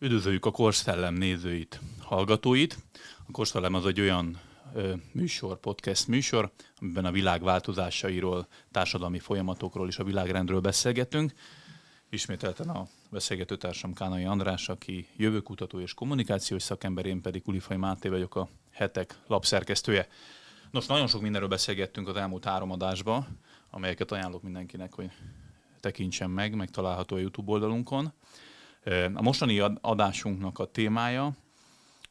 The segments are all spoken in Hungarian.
Üdvözöljük a Korszellem nézőit, hallgatóit. A Korszellem az egy olyan ö, műsor, podcast műsor, amiben a világ változásairól, társadalmi folyamatokról és a világrendről beszélgetünk. Ismételten a beszélgetőtársam Kánai András, aki jövőkutató és kommunikációs szakember, én pedig Ulifai Máté vagyok a hetek lapszerkesztője. Nos, nagyon sok mindenről beszélgettünk az elmúlt három adásban, amelyeket ajánlok mindenkinek, hogy tekintsen meg, megtalálható a YouTube oldalunkon. A mostani adásunknak a témája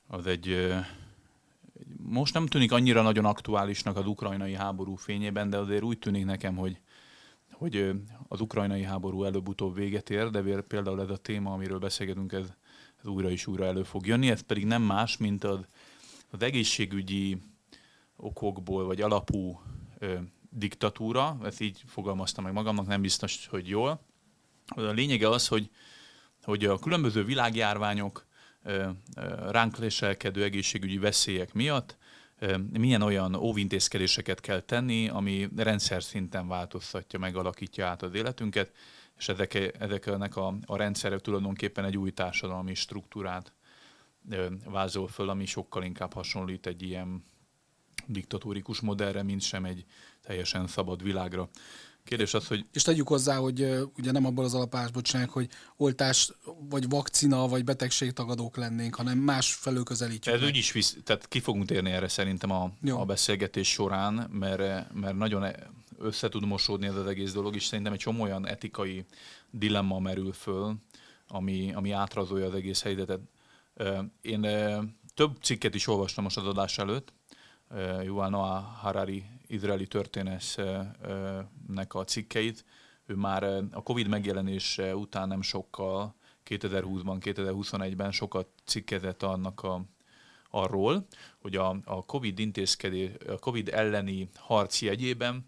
az egy, most nem tűnik annyira nagyon aktuálisnak az ukrajnai háború fényében, de azért úgy tűnik nekem, hogy, hogy az ukrajnai háború előbb-utóbb véget ér, de például ez a téma, amiről beszélgetünk, ez, ez újra is újra elő fog jönni. Ez pedig nem más, mint az, az egészségügyi okokból vagy alapú ö, diktatúra, ezt így fogalmaztam meg magamnak, nem biztos, hogy jól. A lényege az, hogy hogy a különböző világjárványok, ránk leselkedő egészségügyi veszélyek miatt milyen olyan óvintézkedéseket kell tenni, ami rendszer szinten változtatja, megalakítja át az életünket, és ezek, ezeknek a, a rendszerek tulajdonképpen egy új társadalmi struktúrát vázol föl, ami sokkal inkább hasonlít egy ilyen diktatórikus modellre, mint sem egy teljesen szabad világra. Kérdés az, hogy... És tegyük hozzá, hogy uh, ugye nem abból az alapásból csinálják, hogy oltás, vagy vakcina, vagy betegségtagadók lennénk, hanem más felől közelítjük. Ez úgy is visz, tehát ki fogunk térni erre szerintem a, a beszélgetés során, mert, mert nagyon e- össze tud mosódni ez az egész dolog, és szerintem egy csomó olyan etikai dilemma merül föl, ami, ami átrazolja az egész helyzetet. Én több cikket is olvastam most az adás előtt, Yuval Noah Harari izraeli történésznek a cikkeit. Ő már a Covid megjelenése után nem sokkal, 2020-ban, 2021-ben sokat cikkezett annak a, arról, hogy a, a COVID intézkedés, a COVID elleni harc jegyében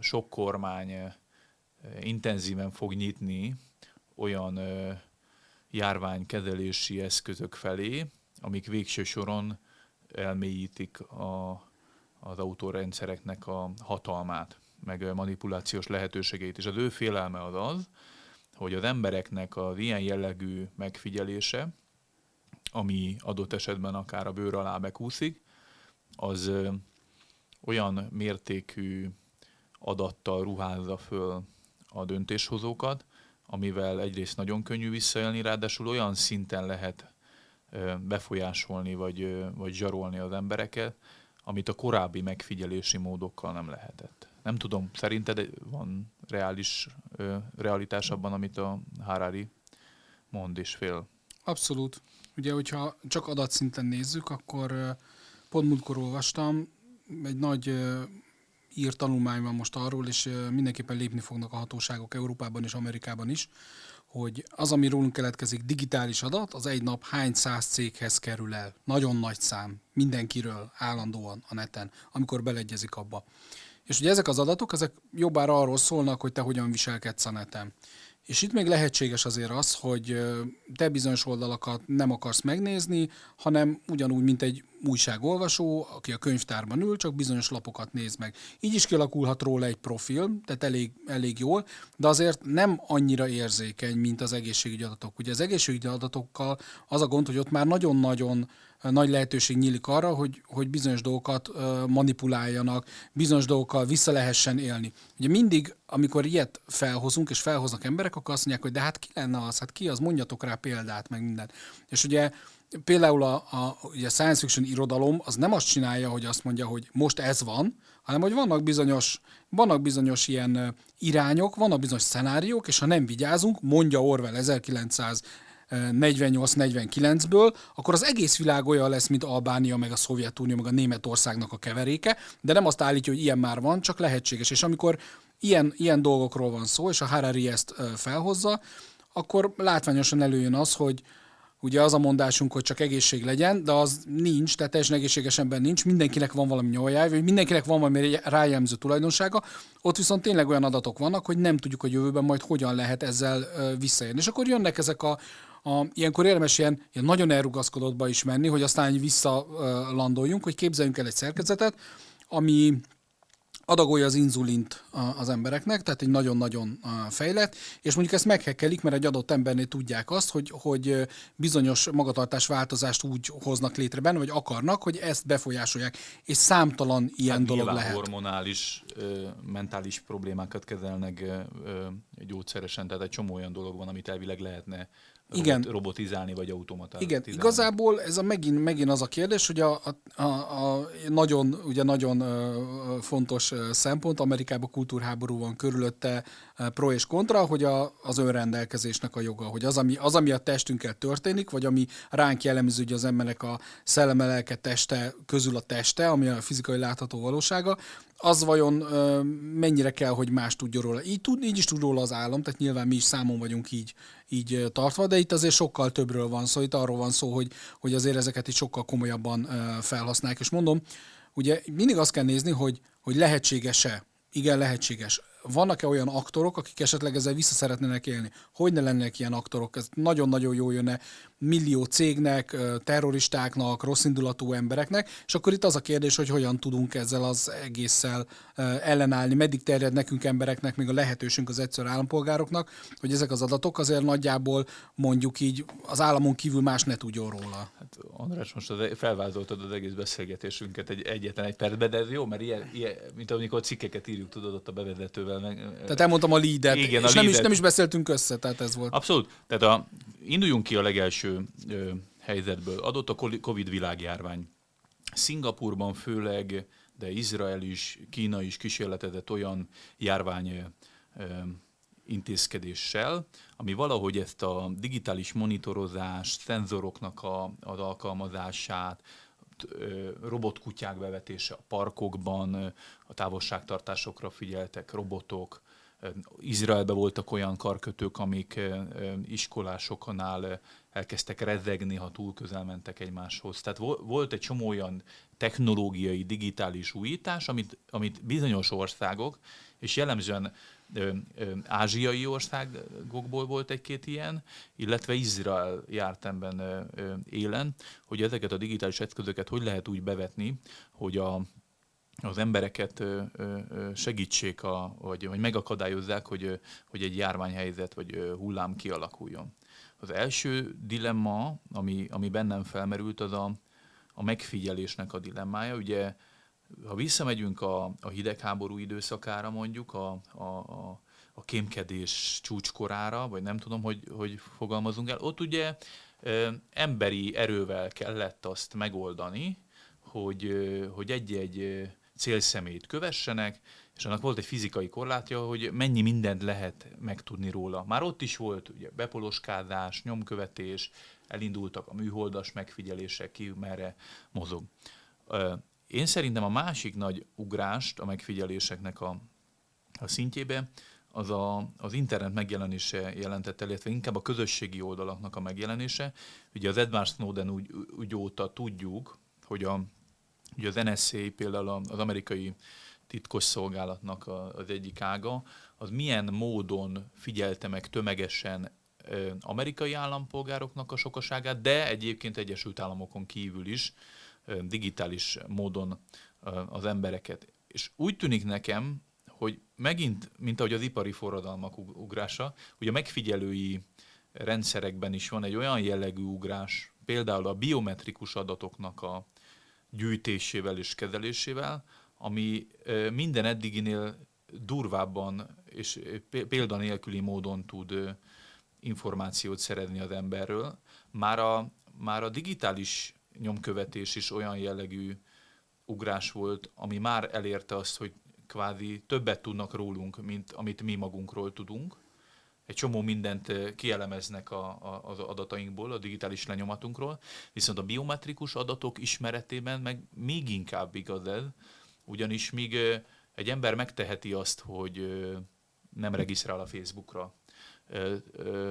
sok kormány intenzíven fog nyitni olyan járványkezelési eszközök felé, amik végső soron elmélyítik a, az autórendszereknek a hatalmát, meg manipulációs lehetőségeit. És az ő félelme az az, hogy az embereknek az ilyen jellegű megfigyelése, ami adott esetben akár a bőr alá bekúszik, az olyan mértékű adattal ruházza föl a döntéshozókat, amivel egyrészt nagyon könnyű visszaélni, ráadásul olyan szinten lehet befolyásolni vagy, vagy zsarolni az embereket, amit a korábbi megfigyelési módokkal nem lehetett. Nem tudom, szerinted van reális realitás abban, amit a Harari mond és fél? Abszolút. Ugye, hogyha csak adatszinten nézzük, akkor pont múltkor olvastam, egy nagy írt tanulmány van most arról, és mindenképpen lépni fognak a hatóságok Európában és Amerikában is, hogy az, ami rólunk keletkezik digitális adat, az egy nap hány száz céghez kerül el. Nagyon nagy szám mindenkiről állandóan a neten, amikor beleegyezik abba. És ugye ezek az adatok, ezek jobbára arról szólnak, hogy te hogyan viselkedsz a neten. És itt még lehetséges azért az, hogy te bizonyos oldalakat nem akarsz megnézni, hanem ugyanúgy, mint egy újságolvasó, aki a könyvtárban ül, csak bizonyos lapokat néz meg. Így is kialakulhat róla egy profil, tehát elég, elég jól, de azért nem annyira érzékeny, mint az egészségügyi adatok. Ugye az egészségügyi adatokkal az a gond, hogy ott már nagyon-nagyon nagy lehetőség nyílik arra, hogy, hogy bizonyos dolgokat manipuláljanak, bizonyos dolgokkal vissza lehessen élni. Ugye mindig, amikor ilyet felhozunk, és felhoznak emberek, akkor azt mondják, hogy de hát ki lenne az, hát ki az, mondjatok rá példát, meg minden. És ugye például a, a, ugye a science fiction irodalom az nem azt csinálja, hogy azt mondja, hogy most ez van, hanem hogy vannak bizonyos, vannak bizonyos ilyen irányok, vannak bizonyos szenáriók, és ha nem vigyázunk, mondja Orwell 1900 48-49-ből, akkor az egész világ olyan lesz, mint Albánia, meg a Szovjetunió, meg a Németországnak a keveréke, de nem azt állítja, hogy ilyen már van, csak lehetséges. És amikor ilyen, ilyen dolgokról van szó, és a Harari ezt felhozza, akkor látványosan előjön az, hogy, Ugye az a mondásunk, hogy csak egészség legyen, de az nincs, tehát teljesen egészséges ember nincs, mindenkinek van valami nyoljáj, vagy mindenkinek van valami rájelmző tulajdonsága, ott viszont tényleg olyan adatok vannak, hogy nem tudjuk a jövőben majd hogyan lehet ezzel visszaérni. És akkor jönnek ezek a, a, ilyenkor érdemes ilyen, ilyen nagyon elrugaszkodottba is menni, hogy aztán visszalandoljunk, hogy képzeljünk el egy szerkezetet, ami adagolja az inzulint az embereknek, tehát egy nagyon-nagyon fejlett, és mondjuk ezt meghekkelik, mert egy adott embernél tudják azt, hogy, hogy bizonyos magatartás változást úgy hoznak létre benne, vagy akarnak, hogy ezt befolyásolják, és számtalan ilyen hát dolog lehet. hormonális, mentális problémákat kezelnek gyógyszeresen, tehát egy csomó olyan dolog van, amit elvileg lehetne igen. robotizálni vagy automatizálni. Igen, igazából ez a megint, megint az a kérdés, hogy a, a, a, nagyon, ugye nagyon fontos szempont, Amerikában kultúrháború van körülötte pro és kontra, hogy a, az önrendelkezésnek a joga, hogy az ami, az, ami a testünkkel történik, vagy ami ránk jellemző, hogy az emberek a szelleme, lelke, teste közül a teste, ami a fizikai látható valósága, az vajon ö, mennyire kell, hogy más tudjon róla. Így, tud, így is tud róla az állam, tehát nyilván mi is számon vagyunk így, így tartva, de itt azért sokkal többről van szó, itt arról van szó, hogy, hogy azért ezeket is sokkal komolyabban felhasználják. És mondom, ugye mindig azt kell nézni, hogy, hogy lehetséges-e. Igen, lehetséges vannak-e olyan aktorok, akik esetleg ezzel vissza szeretnének élni? Hogy ne lennének ilyen aktorok? Ez nagyon-nagyon jó jönne millió cégnek, terroristáknak, rosszindulatú embereknek, és akkor itt az a kérdés, hogy hogyan tudunk ezzel az egésszel ellenállni, meddig terjed nekünk embereknek még a lehetőségünk az egyszerű állampolgároknak, hogy ezek az adatok azért nagyjából mondjuk így az államon kívül más ne tudjon róla. Hát András, most felvázoltad az egész beszélgetésünket egy egyetlen egy percben, de ez jó, mert ilyen, ilyen mint amikor cikkeket írjuk, tudod, ott a bevezetővel. Meg, tehát elmondtam a leadet, igen, és a nem, is, nem is beszéltünk össze, tehát ez volt. Abszolút. Tehát a, induljunk ki a legelső ö, helyzetből. Adott a Covid világjárvány. Szingapurban főleg, de Izrael is, Kína is kísérletezett olyan járvány ö, intézkedéssel, ami valahogy ezt a digitális monitorozást, szenzoroknak a, az alkalmazását, robotkutyák bevetése a parkokban, a távolságtartásokra figyeltek robotok, Izraelben voltak olyan karkötők, amik iskolásoknál elkezdtek rezzegni, ha túl közel mentek egymáshoz. Tehát volt egy csomó olyan technológiai, digitális újítás, amit, amit bizonyos országok, és jellemzően ö, ö, ázsiai országokból volt egy-két ilyen, illetve Izrael járt ebben ö, ö, élen, hogy ezeket a digitális eszközöket hogy lehet úgy bevetni, hogy a az embereket segítsék, a, vagy, vagy megakadályozzák, hogy, hogy egy járványhelyzet vagy hullám kialakuljon. Az első dilemma, ami, ami bennem felmerült, az a, a megfigyelésnek a dilemmája. Ugye, ha visszamegyünk a, a hidegháború időszakára mondjuk, a, a, a, a kémkedés csúcskorára, vagy nem tudom, hogy, hogy fogalmazunk el, ott ugye emberi erővel kellett azt megoldani, hogy, hogy egy-egy célszemét kövessenek, és annak volt egy fizikai korlátja, hogy mennyi mindent lehet megtudni róla. Már ott is volt ugye bepoloskázás, nyomkövetés, elindultak a műholdas megfigyelések, ki merre mozog. Én szerintem a másik nagy ugrást a megfigyeléseknek a, a szintjébe az a, az internet megjelenése jelentett el, illetve inkább a közösségi oldalaknak a megjelenése. Ugye az Edward Snowden úgy, úgy óta tudjuk, hogy a, Ugye az NSA például az amerikai titkos szolgálatnak az egyik ága, az milyen módon figyelte meg tömegesen amerikai állampolgároknak a sokaságát, de egyébként Egyesült Államokon kívül is digitális módon az embereket. És úgy tűnik nekem, hogy megint, mint ahogy az ipari forradalmak ugrása, ugye a megfigyelői rendszerekben is van egy olyan jellegű ugrás, például a biometrikus adatoknak a, gyűjtésével és kezelésével, ami minden eddiginél durvábban és példanélküli módon tud információt szerezni az emberről. Már a, már a digitális nyomkövetés is olyan jellegű ugrás volt, ami már elérte azt, hogy kvázi többet tudnak rólunk, mint amit mi magunkról tudunk. Egy csomó mindent kielemeznek a, a, az adatainkból, a digitális lenyomatunkról, viszont a biometrikus adatok ismeretében meg még inkább igaz ez, ugyanis míg egy ember megteheti azt, hogy nem regisztrál a Facebookra,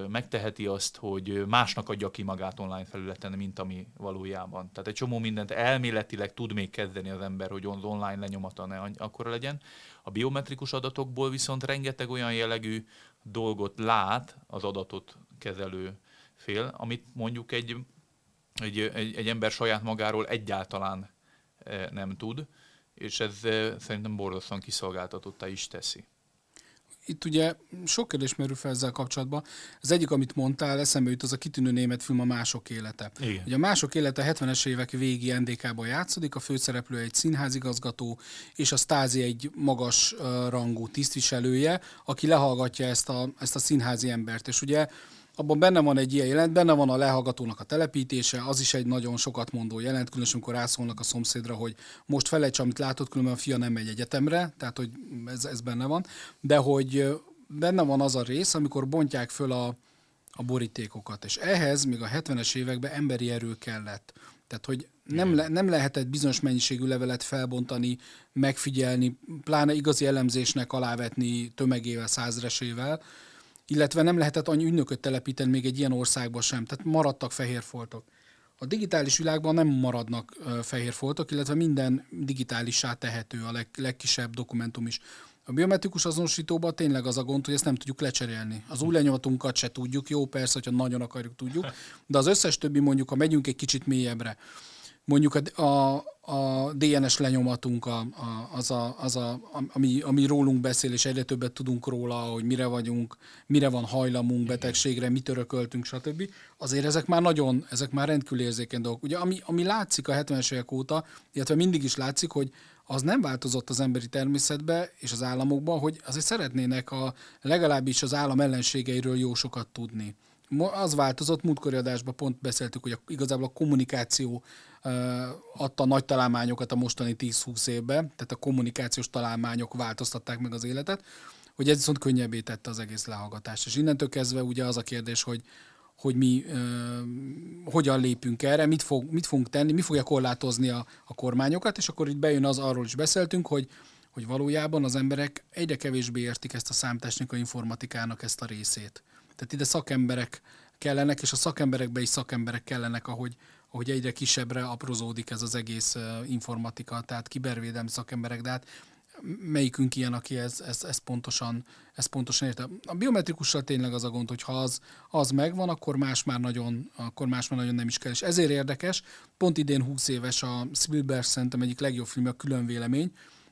megteheti azt, hogy másnak adja ki magát online felületen, mint ami valójában. Tehát egy csomó mindent elméletileg tud még kezdeni az ember, hogy az online lenyomata ne akkora legyen. A biometrikus adatokból viszont rengeteg olyan jellegű dolgot lát az adatot kezelő fél, amit mondjuk egy, egy, egy, egy ember saját magáról egyáltalán nem tud, és ez szerintem borzasztóan kiszolgáltatottá is teszi. Itt ugye sok kérdés merül fel ezzel kapcsolatban. Az egyik, amit mondtál, eszembe jut az a kitűnő német film a Mások élete. Igen. Ugye a Mások élete 70-es évek végi NDK-ban játszódik, a főszereplő egy színházigazgató, és a Stázi egy magas uh, rangú tisztviselője, aki lehallgatja ezt a, ezt a színházi embert. És ugye abban benne van egy ilyen jelent, benne van a lehallgatónak a telepítése, az is egy nagyon sokat mondó jelent, különösen amikor rászólnak a szomszédra, hogy most felejts, amit látott, különben a fia nem megy egyetemre, tehát hogy ez, ez benne van, de hogy benne van az a rész, amikor bontják föl a, a borítékokat, és ehhez még a 70-es években emberi erő kellett. Tehát, hogy nem, le, nem lehetett bizonyos mennyiségű levelet felbontani, megfigyelni, pláne igazi elemzésnek alávetni tömegével, százresével, illetve nem lehetett annyi ünnököt telepíteni még egy ilyen országban sem, tehát maradtak fehér foltok. A digitális világban nem maradnak fehér foltok, illetve minden digitálissá tehető, a leg, legkisebb dokumentum is. A biometrikus azonosítóban tényleg az a gond, hogy ezt nem tudjuk lecserélni. Az új lenyomatunkat se tudjuk, jó persze, hogyha nagyon akarjuk, tudjuk, de az összes többi mondjuk, ha megyünk egy kicsit mélyebbre, mondjuk a, a, a DNS lenyomatunk a, a, az, a, az a, ami, ami rólunk beszél, és egyre többet tudunk róla, hogy mire vagyunk, mire van hajlamunk betegségre, mit örököltünk, stb. Azért ezek már nagyon, ezek már rendkívül érzékeny dolgok. Ugye ami, ami látszik a 70-es évek óta, illetve mindig is látszik, hogy az nem változott az emberi természetbe és az államokban, hogy azért szeretnének a, legalábbis az állam ellenségeiről jó sokat tudni. Az változott, múltkori adásban pont beszéltük, hogy a, igazából a kommunikáció adta nagy találmányokat a mostani 10-20 évben, tehát a kommunikációs találmányok változtatták meg az életet, hogy ez viszont könnyebbé tette az egész lehallgatást. És innentől kezdve ugye az a kérdés, hogy, hogy mi uh, hogyan lépünk erre, mit, fog, mit fogunk tenni, mi fogja korlátozni a, a kormányokat, és akkor itt bejön az, arról is beszéltünk, hogy, hogy valójában az emberek egyre kevésbé értik ezt a számtechnika informatikának ezt a részét. Tehát ide szakemberek kellenek, és a szakemberekbe is szakemberek kellenek, ahogy, hogy egyre kisebbre aprózódik ez az egész informatika, tehát kibervédelmi szakemberek, de hát melyikünk ilyen, aki ez, ez, ez, pontosan, ez pontosan érte. A biometrikussal tényleg az a gond, hogy ha az, az megvan, akkor más már nagyon, akkor más már nagyon nem is kell. És ezért érdekes, pont idén 20 éves a Spielberg szerintem egyik legjobb film, a külön vélemény,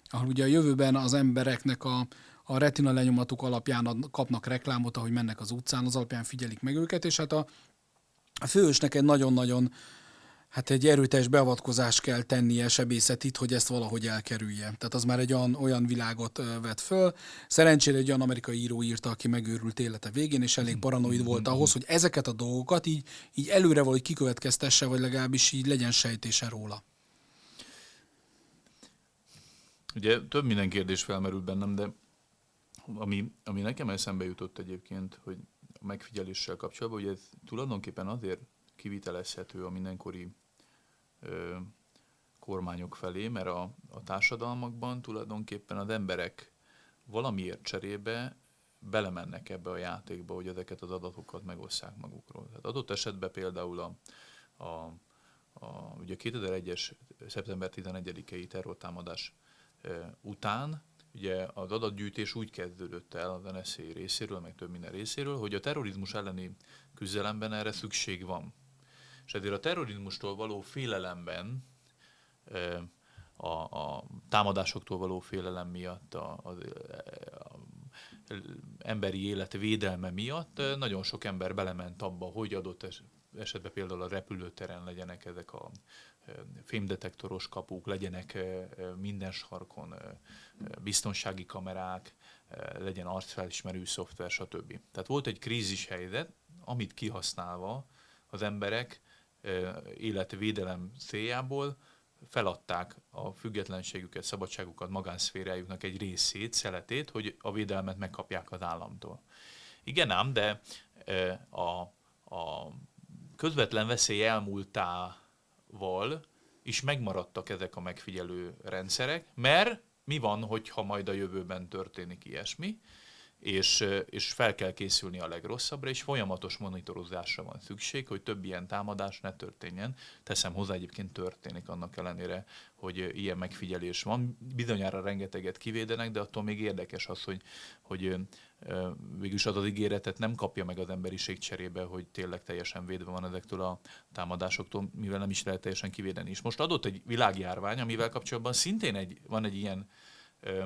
ahol ugye a jövőben az embereknek a, a retina lenyomatuk alapján kapnak reklámot, ahogy mennek az utcán, az alapján figyelik meg őket, és hát a, a főösnek egy nagyon-nagyon hát egy erőteljes beavatkozás kell tennie sebészetit, hogy ezt valahogy elkerülje. Tehát az már egy olyan, olyan világot vet föl. Szerencsére egy olyan amerikai író írta, aki megőrült élete végén, és elég paranoid volt ahhoz, hogy ezeket a dolgokat így, így előre valahogy kikövetkeztesse, vagy legalábbis így legyen sejtése róla. Ugye több minden kérdés felmerült bennem, de ami, ami nekem eszembe jutott egyébként, hogy a megfigyeléssel kapcsolatban, hogy ez tulajdonképpen azért kivitelezhető a mindenkori ö, kormányok felé, mert a, a társadalmakban tulajdonképpen az emberek valamiért cserébe belemennek ebbe a játékba, hogy ezeket az adatokat megosszák magukról. Tehát adott esetben például a, a, a ugye 2001-es szeptember 11-i terrortámadás után ugye az adatgyűjtés úgy kezdődött el az NSZ részéről, meg több minden részéről, hogy a terrorizmus elleni küzdelemben erre szükség van. És ezért a terrorizmustól való félelemben, a, a támadásoktól való félelem miatt, a, a, a emberi élet védelme miatt nagyon sok ember belement abba, hogy adott esetben például a repülőteren legyenek ezek a fémdetektoros kapuk, legyenek minden sarkon biztonsági kamerák, legyen arcfelismerő szoftver, stb. Tehát volt egy krízis helyzet, amit kihasználva az emberek életvédelem céljából feladták a függetlenségüket, szabadságukat, magánszférájuknak egy részét, szeletét, hogy a védelmet megkapják az államtól. Igen ám, de a, a közvetlen veszély elmúltával is megmaradtak ezek a megfigyelő rendszerek, mert mi van, hogyha majd a jövőben történik ilyesmi, és, és fel kell készülni a legrosszabbra, és folyamatos monitorozásra van szükség, hogy több ilyen támadás ne történjen. Teszem hozzá, egyébként történik annak ellenére, hogy ilyen megfigyelés van. Bizonyára rengeteget kivédenek, de attól még érdekes az, hogy, hogy végülis az az ígéretet nem kapja meg az emberiség cserébe, hogy tényleg teljesen védve van ezektől a támadásoktól, mivel nem is lehet teljesen kivédeni. És most adott egy világjárvány, amivel kapcsolatban szintén egy, van egy ilyen ö,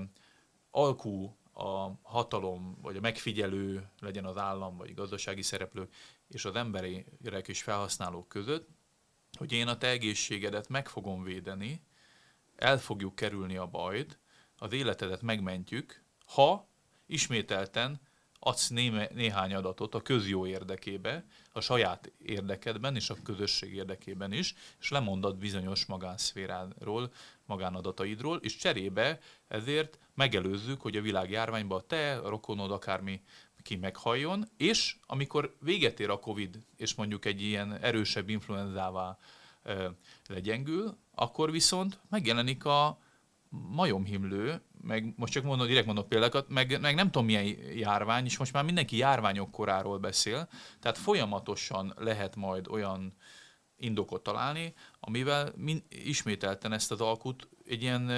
alkú a hatalom, vagy a megfigyelő, legyen az állam, vagy gazdasági szereplők, és az emberek és felhasználók között, hogy én a te egészségedet meg fogom védeni, el fogjuk kerülni a bajt, az életedet megmentjük, ha ismételten adsz néme, néhány adatot a közjó érdekébe, a saját érdekedben és a közösség érdekében is, és lemondod bizonyos magánszféráról, magánadataidról, és cserébe ezért megelőzzük, hogy a világ járványban te, a rokonod, akármi ki meghalljon, és amikor véget ér a Covid, és mondjuk egy ilyen erősebb influenzává e, legyengül, akkor viszont megjelenik a majomhimlő, meg most csak mondom, direkt mondok példákat, meg, meg nem tudom milyen járvány, és most már mindenki járványok koráról beszél, tehát folyamatosan lehet majd olyan indokot találni, amivel min, ismételten ezt az alkut egy ilyen,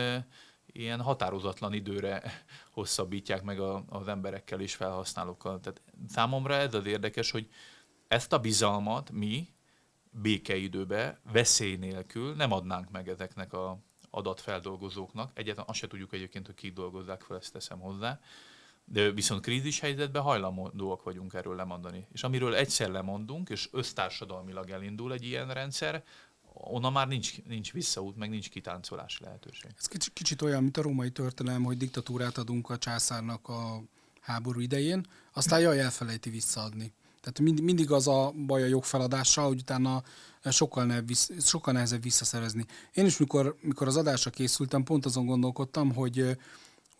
ilyen határozatlan időre hosszabbítják meg a, az emberekkel és felhasználókkal. Tehát számomra ez az érdekes, hogy ezt a bizalmat mi békeidőbe, veszély nélkül nem adnánk meg ezeknek a adatfeldolgozóknak. Egyáltalán azt se tudjuk egyébként, hogy kik dolgozzák fel, ezt teszem hozzá. De viszont krízis helyzetben hajlandóak vagyunk erről lemondani. És amiről egyszer lemondunk, és össztársadalmilag elindul egy ilyen rendszer, onnan már nincs, nincs visszaút, meg nincs kitáncolási lehetőség. Ez kicsit, kicsit olyan, mint a római történelem, hogy diktatúrát adunk a császárnak a háború idején, aztán jaj, elfelejti visszaadni. Tehát mind, mindig az a baj a jogfeladással, hogy utána sokkal, nehezebb, sokkal nehezebb visszaszerezni. Én is, mikor, mikor az adásra készültem, pont azon gondolkodtam, hogy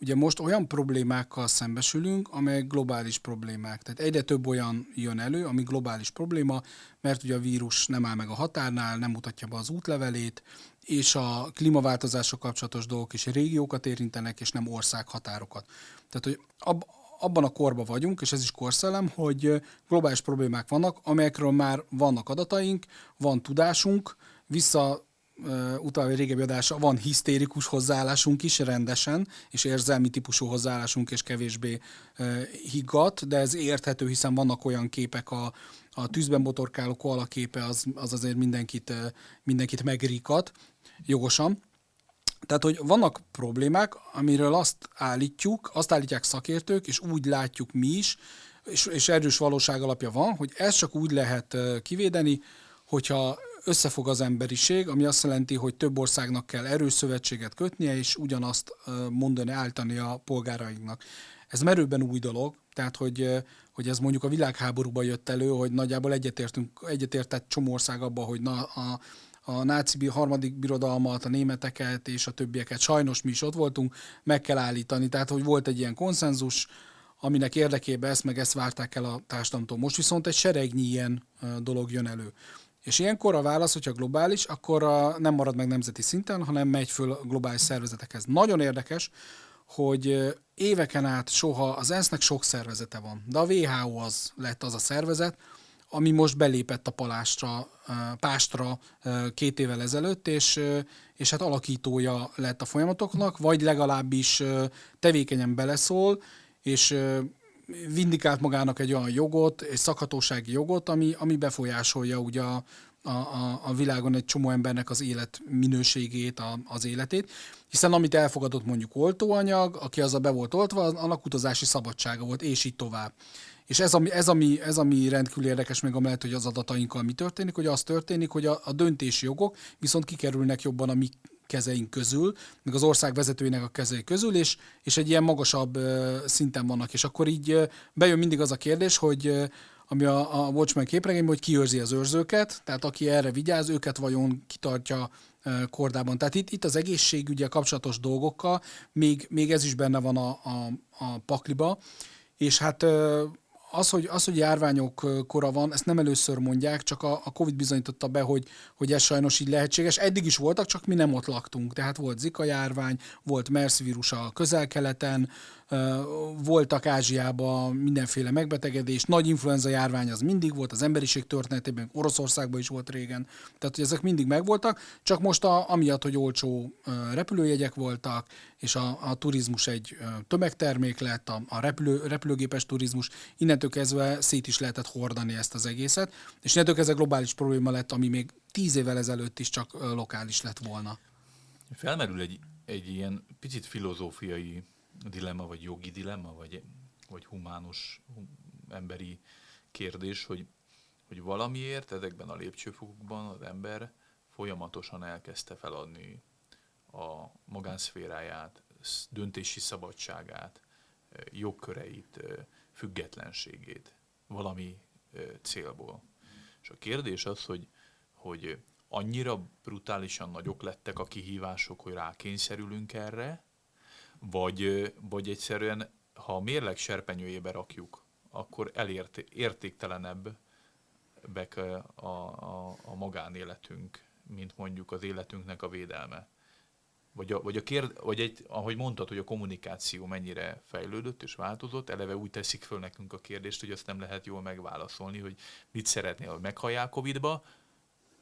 ugye most olyan problémákkal szembesülünk, amelyek globális problémák. Tehát egyre több olyan jön elő, ami globális probléma, mert ugye a vírus nem áll meg a határnál, nem mutatja be az útlevelét, és a klímaváltozások kapcsolatos dolgok is régiókat érintenek, és nem országhatárokat. Tehát, hogy ab, abban a korban vagyunk, és ez is korszellem, hogy globális problémák vannak, amelyekről már vannak adataink, van tudásunk, vissza utalva régebbi adása, van hisztérikus hozzáállásunk is rendesen, és érzelmi típusú hozzáállásunk, és kevésbé higgadt, de ez érthető, hiszen vannak olyan képek, a, a tűzben botorkáló koala képe az, az azért mindenkit, mindenkit megrikat, jogosan. Tehát, hogy vannak problémák, amiről azt állítjuk, azt állítják szakértők, és úgy látjuk mi is, és, és erős valóság alapja van, hogy ezt csak úgy lehet kivédeni, hogyha összefog az emberiség, ami azt jelenti, hogy több országnak kell erős szövetséget kötnie, és ugyanazt mondani, állítani a polgárainknak. Ez merőben új dolog, tehát hogy, hogy ez mondjuk a világháborúban jött elő, hogy nagyjából egyetértünk, egyetértett csomó ország abban, hogy na, a, a náci harmadik birodalmat, a németeket és a többieket, sajnos mi is ott voltunk, meg kell állítani. Tehát, hogy volt egy ilyen konszenzus, aminek érdekében ezt meg ezt várták el a társadalomtól. Most viszont egy seregnyi ilyen dolog jön elő. És ilyenkor a válasz, hogyha globális, akkor a, nem marad meg nemzeti szinten, hanem megy föl globális szervezetekhez. Nagyon érdekes, hogy éveken át soha az ENSZ-nek sok szervezete van, de a WHO az lett az a szervezet, ami most belépett a palástra, pástra két évvel ezelőtt, és, és hát alakítója lett a folyamatoknak, vagy legalábbis tevékenyen beleszól, és vindikált magának egy olyan jogot, egy szakhatósági jogot, ami, ami befolyásolja ugye a, a, a, világon egy csomó embernek az élet minőségét, a, az életét, hiszen amit elfogadott mondjuk oltóanyag, aki az a be volt oltva, annak utazási szabadsága volt, és így tovább. És ez ami, ez, ami, ez, ami rendkívül érdekes meg amellett, hogy az adatainkkal mi történik, hogy az történik, hogy a, a döntési jogok viszont kikerülnek jobban a mi kezeink közül, meg az ország vezetőinek a kezei közül, és, és egy ilyen magasabb szinten vannak. És akkor így bejön mindig az a kérdés, hogy ami a, a Watchmen képregény, hogy ki az őrzőket, tehát aki erre vigyáz, őket vajon kitartja kordában. Tehát itt, itt az egészségügye kapcsolatos dolgokkal még, még ez is benne van a, a, a pakliba, és hát az, hogy, az, hogy járványok kora van, ezt nem először mondják, csak a, a Covid bizonyította be, hogy, hogy ez sajnos így lehetséges. Eddig is voltak, csak mi nem ott laktunk. Tehát volt Zika járvány, volt MERS vírus a közel-keleten, voltak Ázsiában mindenféle megbetegedés, nagy influenza járvány az mindig volt, az emberiség történetében, Oroszországban is volt régen, tehát hogy ezek mindig megvoltak, csak most a, amiatt, hogy olcsó repülőjegyek voltak, és a, a turizmus egy tömegtermék lett, a, a repülő, repülőgépes turizmus, innentől kezdve szét is lehetett hordani ezt az egészet, és innentől kezdve globális probléma lett, ami még tíz évvel ezelőtt is csak lokális lett volna. Felmerül egy, egy ilyen picit filozófiai dilemma, vagy jogi dilemma, vagy, vagy humánus, emberi kérdés, hogy, hogy valamiért ezekben a lépcsőfokokban az ember folyamatosan elkezdte feladni a magánszféráját, döntési szabadságát, jogköreit, függetlenségét valami célból. És a kérdés az, hogy, hogy annyira brutálisan nagyok lettek a kihívások, hogy rákényszerülünk erre, vagy, vagy egyszerűen, ha a mérleg serpenyőjébe rakjuk, akkor elért, értéktelenebb a, a, a magánéletünk, mint mondjuk az életünknek a védelme. Vagy, a, vagy, a kérd, vagy egy, ahogy mondtad, hogy a kommunikáció mennyire fejlődött és változott, eleve úgy teszik föl nekünk a kérdést, hogy azt nem lehet jól megválaszolni, hogy mit szeretnél, hogy meghalljál Covid-ba,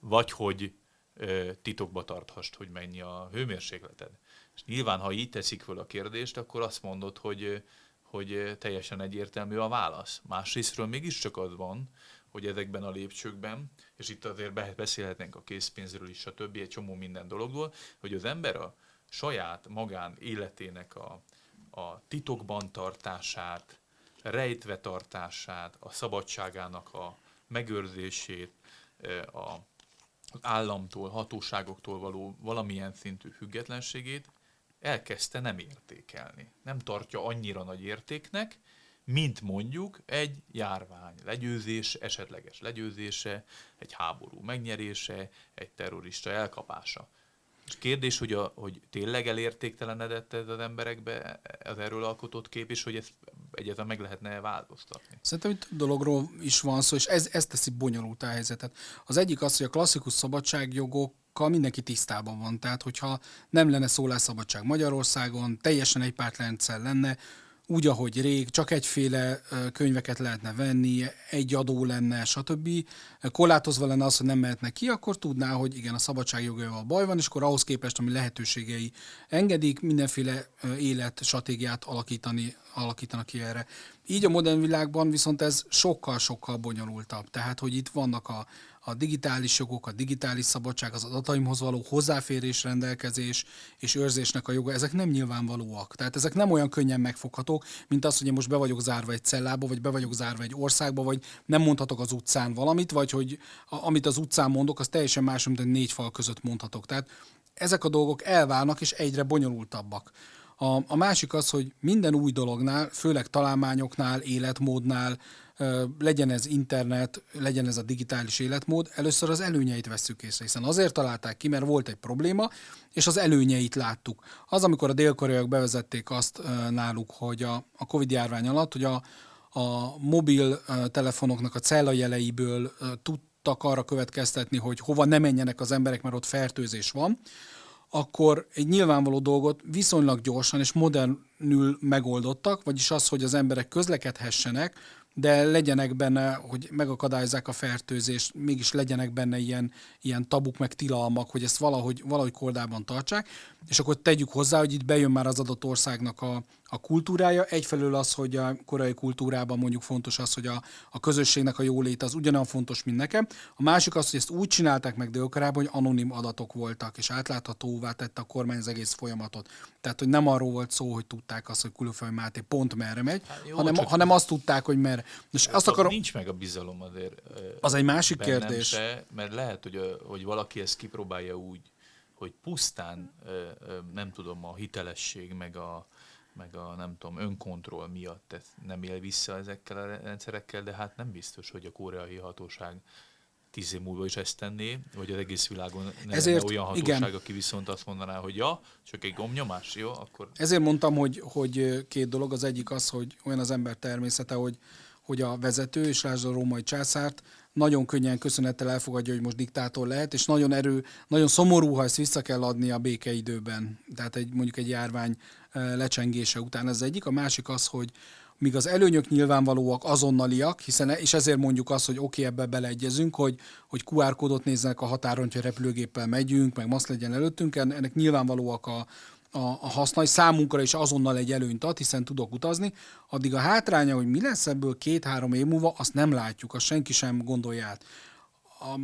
vagy hogy ö, titokba tarthast, hogy mennyi a hőmérsékleted. És nyilván, ha így teszik föl a kérdést, akkor azt mondod, hogy, hogy teljesen egyértelmű a válasz. Másrésztről mégiscsak az van, hogy ezekben a lépcsőkben, és itt azért beszélhetnénk a készpénzről is, a többi, egy csomó minden dologból, hogy az ember a saját magán életének a, a titokban tartását, rejtve tartását, a szabadságának a megőrzését, a, államtól, hatóságoktól való valamilyen szintű függetlenségét elkezdte nem értékelni. Nem tartja annyira nagy értéknek, mint mondjuk egy járvány legyőzés, esetleges legyőzése, egy háború megnyerése, egy terrorista elkapása. És kérdés, hogy, a, hogy tényleg elértéktelenedett ez az emberekbe az erről alkotott kép, és hogy ezt egyáltalán meg lehetne változtatni. Szerintem itt dologról is van szó, és ez, ez teszi bonyolult a helyzetet. Az egyik az, hogy a klasszikus szabadságjogok mindenki tisztában van. Tehát, hogyha nem lenne szólásszabadság Magyarországon, teljesen egy pártrendszer lenne, úgy, ahogy rég, csak egyféle könyveket lehetne venni, egy adó lenne, stb. Korlátozva lenne az, hogy nem mehetnek ki, akkor tudná, hogy igen, a szabadságjogaival baj van, és akkor ahhoz képest, ami lehetőségei engedik, mindenféle élet stratégiát alakítani, alakítanak ki erre. Így a modern világban viszont ez sokkal-sokkal bonyolultabb. Tehát, hogy itt vannak a, a digitális jogok, a digitális szabadság, az adataimhoz való hozzáférés, rendelkezés és őrzésnek a joga, ezek nem nyilvánvalóak. Tehát ezek nem olyan könnyen megfoghatók, mint az, hogy én most be vagyok zárva egy cellába, vagy be vagyok zárva egy országba, vagy nem mondhatok az utcán valamit, vagy hogy amit az utcán mondok, az teljesen más, mint egy négy fal között mondhatok. Tehát ezek a dolgok elválnak, és egyre bonyolultabbak. A, a másik az, hogy minden új dolognál, főleg találmányoknál, életmódnál, legyen ez internet, legyen ez a digitális életmód, először az előnyeit veszük észre, hiszen azért találták ki, mert volt egy probléma, és az előnyeit láttuk. Az, amikor a dél-koreaiak bevezették azt náluk, hogy a, a Covid járvány alatt, hogy a, a mobil telefonoknak a cellajeleiből tudtak arra következtetni, hogy hova ne menjenek az emberek, mert ott fertőzés van, akkor egy nyilvánvaló dolgot viszonylag gyorsan és modernül megoldottak, vagyis az, hogy az emberek közlekedhessenek, de legyenek benne, hogy megakadályozzák a fertőzést, mégis legyenek benne ilyen, ilyen tabuk meg tilalmak, hogy ezt valahogy, valahogy kordában tartsák, és akkor tegyük hozzá, hogy itt bejön már az adott országnak a, a kultúrája. Egyfelől az, hogy a korai kultúrában mondjuk fontos az, hogy a, a közösségnek a jólét az ugyanolyan fontos, mint nekem. A másik az, hogy ezt úgy csinálták meg dél hogy anonim adatok voltak, és átláthatóvá tette a kormány az egész folyamatot. Tehát, hogy nem arról volt szó, hogy tudták azt, hogy Kuluföld Máté pont merre megy, hát jó, hanem, hanem azt tudták, hogy merre. És azt akarom... Nincs meg a bizalom azért. Az egy másik kérdés. Se, mert lehet, hogy, hogy valaki ezt kipróbálja úgy, hogy pusztán, nem tudom, a hitelesség, meg a, meg a nem tudom, önkontroll miatt nem él vissza ezekkel a rendszerekkel, de hát nem biztos, hogy a koreai hatóság tíz év múlva is ezt tenné, vagy az egész világon ne Ezért, olyan hatóság, igen. aki viszont azt mondaná, hogy ja, csak egy gomnyomás, jó, akkor... Ezért mondtam, hogy, hogy két dolog. Az egyik az, hogy olyan az ember természete, hogy hogy a vezető, és lásd a római császárt, nagyon könnyen köszönettel elfogadja, hogy most diktátor lehet, és nagyon erő, nagyon szomorú, ha ezt vissza kell adni a békeidőben. Tehát egy, mondjuk egy járvány lecsengése után ez egyik. A másik az, hogy míg az előnyök nyilvánvalóak, azonnaliak, hiszen és ezért mondjuk azt, hogy oké, okay, ebbe beleegyezünk, hogy, hogy QR kódot néznek a határon, hogyha repülőgéppel megyünk, meg maszk legyen előttünk, ennek nyilvánvalóak a, a, a hasznai számunkra is azonnal egy előnyt ad, hiszen tudok utazni, addig a hátránya, hogy mi lesz ebből két-három év múlva, azt nem látjuk, azt senki sem gondolja át. A,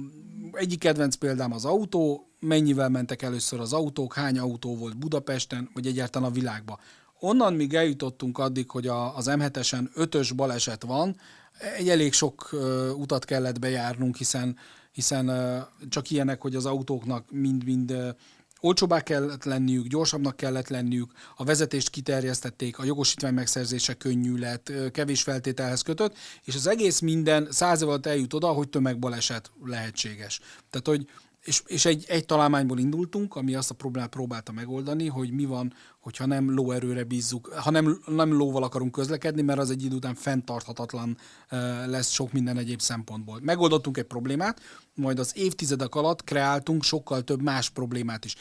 egyik kedvenc példám az autó, mennyivel mentek először az autók, hány autó volt Budapesten, vagy egyáltalán a világban. Onnan még eljutottunk addig, hogy a, az M7-esen ötös baleset van, egy elég sok uh, utat kellett bejárnunk, hiszen, hiszen uh, csak ilyenek, hogy az autóknak mind-mind olcsóbbá kellett lenniük, gyorsabbnak kellett lenniük, a vezetést kiterjesztették, a jogosítvány megszerzése könnyű lett, kevés feltételhez kötött, és az egész minden száz év alatt eljut oda, hogy tömegbaleset lehetséges. Tehát, hogy és, és egy, egy találmányból indultunk, ami azt a problémát próbálta megoldani, hogy mi van, hogyha nem lóerőre bízzuk, ha nem, nem lóval akarunk közlekedni, mert az egy idő után fenntarthatatlan lesz sok minden egyéb szempontból. Megoldottunk egy problémát, majd az évtizedek alatt kreáltunk sokkal több más problémát is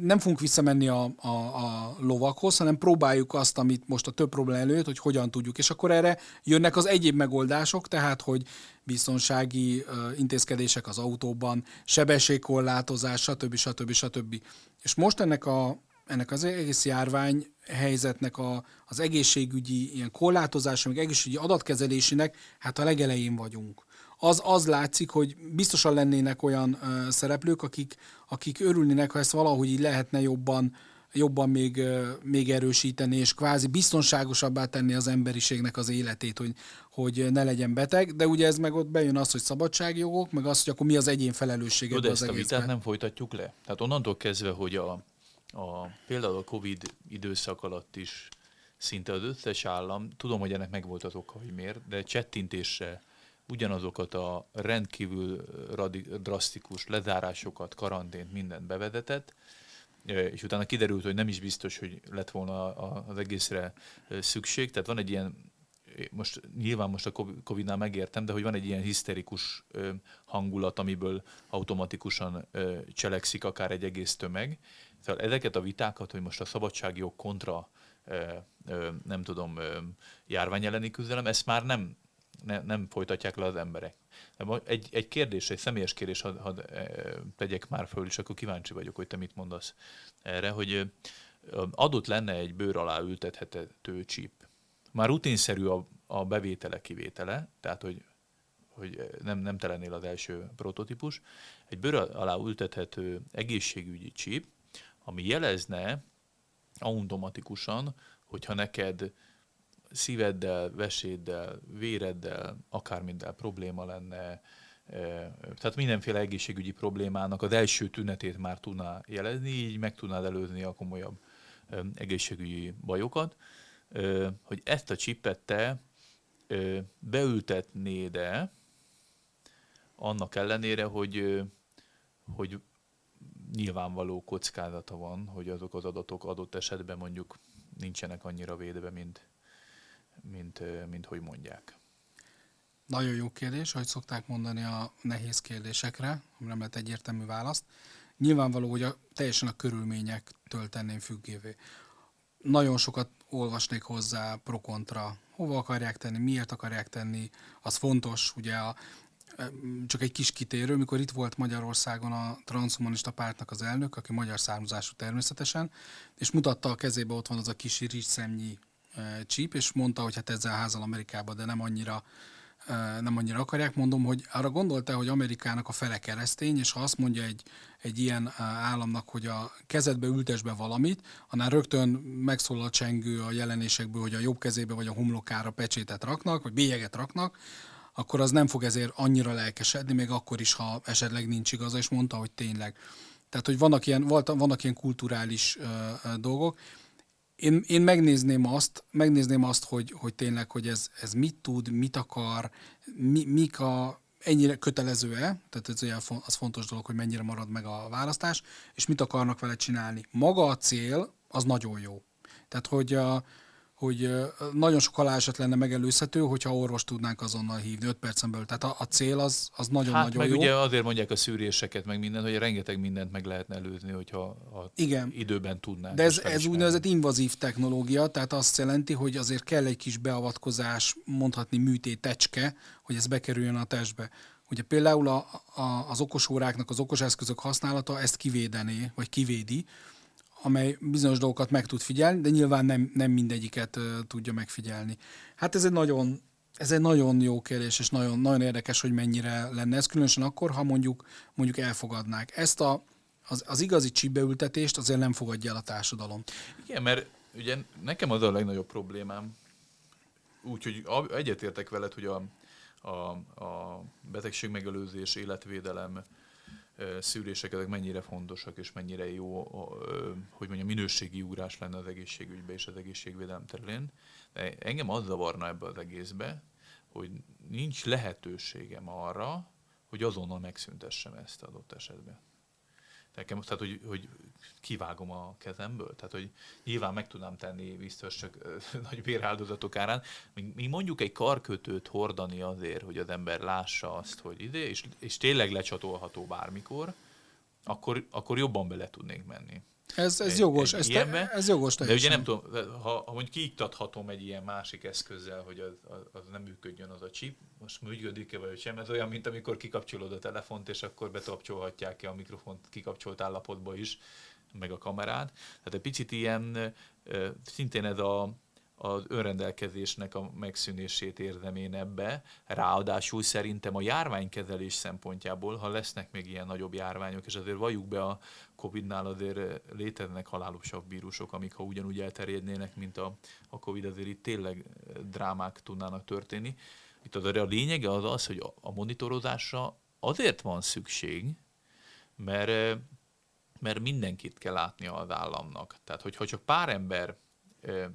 nem fogunk visszamenni a, a, a lovakhoz, hanem próbáljuk azt, amit most a több probléma előtt, hogy hogyan tudjuk. És akkor erre jönnek az egyéb megoldások, tehát, hogy biztonsági intézkedések az autóban, sebességkorlátozás, stb. stb. stb. És most ennek, a, ennek az egész járvány helyzetnek a, az egészségügyi ilyen korlátozása, meg egészségügyi adatkezelésének, hát a legelején vagyunk az, az látszik, hogy biztosan lennének olyan uh, szereplők, akik, akik örülnének, ha ezt valahogy így lehetne jobban, jobban még, még erősíteni, és kvázi biztonságosabbá tenni az emberiségnek az életét, hogy, hogy ne legyen beteg, de ugye ez meg ott bejön az, hogy szabadságjogok, meg az, hogy akkor mi az egyén felelőssége az ezt a vitát nem folytatjuk le. Tehát onnantól kezdve, hogy a, a, például a Covid időszak alatt is szinte az összes állam, tudom, hogy ennek megvolt az oka, hogy miért, de csettintésre ugyanazokat a rendkívül drasztikus lezárásokat, karantént, mindent bevedetett, és utána kiderült, hogy nem is biztos, hogy lett volna az egészre szükség. Tehát van egy ilyen, most nyilván most a Covid-nál megértem, de hogy van egy ilyen hiszterikus hangulat, amiből automatikusan cselekszik akár egy egész tömeg. Szóval ezeket a vitákat, hogy most a szabadságjog kontra nem tudom, járvány elleni küzdelem, ezt már nem ne, nem folytatják le az emberek. Egy, egy kérdés, egy személyes kérdés hadd had, eh, tegyek már föl, és akkor kíváncsi vagyok, hogy te mit mondasz erre, hogy adott lenne egy bőr alá ültethető csíp. Már rutinszerű a, a bevétele, kivétele, tehát hogy, hogy nem, nem te az első prototípus. Egy bőr alá ültethető egészségügyi csíp, ami jelezne automatikusan, hogyha neked szíveddel, veséddel, véreddel, akármiddel probléma lenne, tehát mindenféle egészségügyi problémának az első tünetét már tudná jelezni, így meg tudnád előzni a komolyabb egészségügyi bajokat, hogy ezt a csipet te beültetnéd-e, annak ellenére, hogy, hogy nyilvánvaló kockázata van, hogy azok az adatok adott esetben mondjuk nincsenek annyira védve, mint, mint, mint hogy mondják. Nagyon jó kérdés, ahogy szokták mondani a nehéz kérdésekre, nem lehet egyértelmű választ. Nyilvánvaló, hogy a, teljesen a körülményektől tenném függévé. Nagyon sokat olvasnék hozzá pro-kontra, hova akarják tenni, miért akarják tenni, az fontos, ugye a, csak egy kis kitérő, mikor itt volt Magyarországon a transhumanista pártnak az elnök, aki magyar származású természetesen, és mutatta a kezébe, ott van az a kis rizszemnyi csíp, és mondta, hogy hát ezzel házal Amerikába, de nem annyira nem annyira akarják. Mondom, hogy arra gondolta, hogy Amerikának a fele keresztény, és ha azt mondja egy, egy ilyen államnak, hogy a kezedbe ültes be valamit, annál rögtön megszólal a csengő a jelenésekből, hogy a jobb kezébe vagy a homlokára pecsétet raknak, vagy bélyeget raknak, akkor az nem fog ezért annyira lelkesedni, még akkor is, ha esetleg nincs igaza, és mondta, hogy tényleg. Tehát, hogy vannak ilyen, vannak ilyen kulturális uh, dolgok, én, én megnézném azt, megnézném azt, hogy, hogy tényleg, hogy ez, ez mit tud, mit akar, mi, mik a, ennyire kötelező-e, tehát ez ugye az fontos dolog, hogy mennyire marad meg a választás, és mit akarnak vele csinálni. Maga a cél, az nagyon jó. Tehát, hogy, a, hogy nagyon sok haláleset lenne megelőzhető, hogyha orvos tudnánk azonnal hívni 5 percen belül. Tehát a, a cél az, az nagyon-nagyon hát, meg jó. ugye azért mondják a szűréseket, meg minden, hogy rengeteg mindent meg lehetne előzni, hogyha a Igen. időben tudnánk. De ez, ez úgynevezett invazív technológia, tehát azt jelenti, hogy azért kell egy kis beavatkozás, mondhatni műtétecske, hogy ez bekerüljön a testbe. Ugye például a, a, az okosóráknak az okos eszközök használata ezt kivédené, vagy kivédi, amely bizonyos dolgokat meg tud figyelni, de nyilván nem, nem mindegyiket tudja megfigyelni. Hát ez egy nagyon, ez egy nagyon jó kérdés, és nagyon, nagyon érdekes, hogy mennyire lenne ez, különösen akkor, ha mondjuk, mondjuk elfogadnák. Ezt a, az, az igazi csípbeültetést azért nem fogadja el a társadalom. Igen, mert ugye nekem az a legnagyobb problémám, úgyhogy egyetértek veled, hogy a, a, a betegség megelőzés, életvédelem, szűrések ezek mennyire fontosak, és mennyire jó, hogy mondjam, minőségi ugrás lenne az egészségügybe és az egészségvédelem terén. Engem az zavarna ebbe az egészbe, hogy nincs lehetőségem arra, hogy azonnal megszüntessem ezt adott esetben. Nekem, tehát, hogy, hogy kivágom a kezemből. Tehát, hogy nyilván meg tudnám tenni biztos csak nagy véráldozatok árán. Míg, míg mondjuk egy karkötőt hordani azért, hogy az ember lássa azt, hogy ide, és, és tényleg lecsatolható bármikor, akkor, akkor jobban bele tudnék menni. Ez, ez jogos, ez, te, ez jogos teljesen. De ugye nem tudom, ha, ha mondjuk kiiktathatom egy ilyen másik eszközzel, hogy az, az, nem működjön az a chip, most működik-e vagy sem, ez olyan, mint amikor kikapcsolod a telefont, és akkor bekapcsolhatják ki a mikrofont kikapcsolt állapotba is, meg a kamerát. Tehát egy picit ilyen, szintén ez a, az önrendelkezésnek a megszűnését érzem én ebbe. Ráadásul szerintem a járványkezelés szempontjából, ha lesznek még ilyen nagyobb járványok, és azért valljuk be a Covid-nál azért léteznek halálosabb vírusok, amik ha ugyanúgy elterjednének, mint a, a Covid, azért itt tényleg drámák tudnának történni. Itt az a lényege az az, hogy a monitorozásra azért van szükség, mert, mert mindenkit kell látnia az államnak. Tehát, hogyha csak pár ember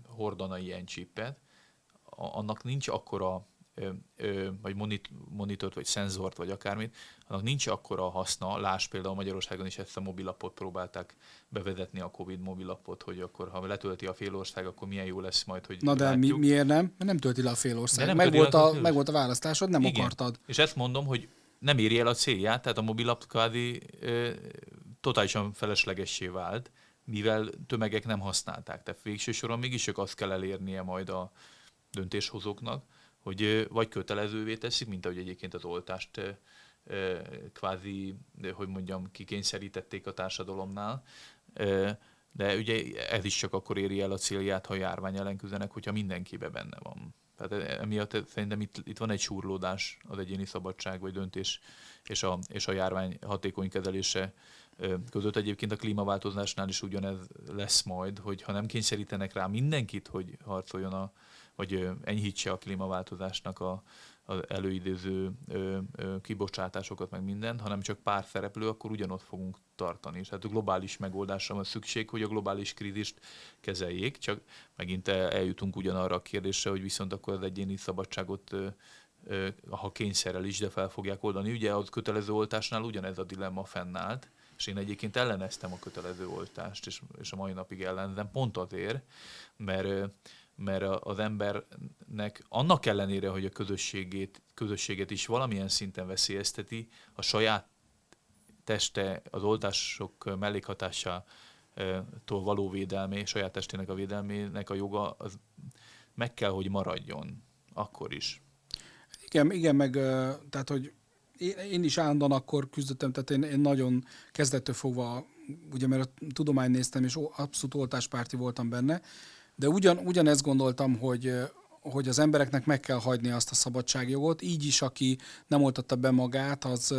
hordana ilyen csipet, annak nincs akkora vagy monitort, vagy szenzort, vagy akármit, annak nincs akkora haszna. Láss például Magyarországon is ezt a mobilapot próbálták bevezetni a Covid mobilapot, hogy akkor ha letölti a félország, akkor milyen jó lesz majd, hogy Na de mi, miért nem? Mert nem tölti le a félország. Meg volt a, meg volt a választásod, nem Igen. akartad. És ezt mondom, hogy nem éri el a célját, tehát a mobilap kvázi totálisan feleslegessé vált, mivel tömegek nem használták. Tehát végső soron mégis csak azt kell elérnie majd a döntéshozóknak, hogy vagy kötelezővé teszik, mint ahogy egyébként az oltást kvázi, hogy mondjam, kikényszerítették a társadalomnál, de ugye ez is csak akkor éri el a célját, ha a járvány ellen küzdenek, hogyha mindenkibe benne van. Tehát emiatt szerintem itt, itt van egy súrlódás az egyéni szabadság vagy döntés és a, és a járvány hatékony kezelése között. Egyébként a klímaváltozásnál is ugyanez lesz majd, hogy ha nem kényszerítenek rá mindenkit, hogy harcoljon a, vagy enyhítse a klímaváltozásnak a, az előidéző ö, ö, kibocsátásokat, meg mindent, hanem csak pár szereplő, akkor ugyanott fogunk tartani. És hát a globális megoldásra van szükség, hogy a globális krízist kezeljék, csak megint eljutunk ugyanarra a kérdésre, hogy viszont akkor az egyéni szabadságot ö, ö, ha kényszerrel is, de fel fogják oldani. Ugye az kötelező oltásnál ugyanez a dilemma fennállt, és én egyébként elleneztem a kötelező oltást, és, és a mai napig ellenzem, pont azért, mert mert az embernek annak ellenére, hogy a közösségét, közösséget is valamilyen szinten veszélyezteti, a saját teste az oltások mellékhatásától való védelmé, saját testének a védelmének a joga, az meg kell, hogy maradjon akkor is. Igen, igen meg tehát, hogy én is állandóan akkor küzdöttem, tehát én, én nagyon kezdettől fogva, ugye mert a tudomány néztem, és abszolút oltáspárti voltam benne, de ugyan, ugyanezt gondoltam, hogy, hogy az embereknek meg kell hagyni azt a szabadságjogot, így is, aki nem oltatta be magát, az,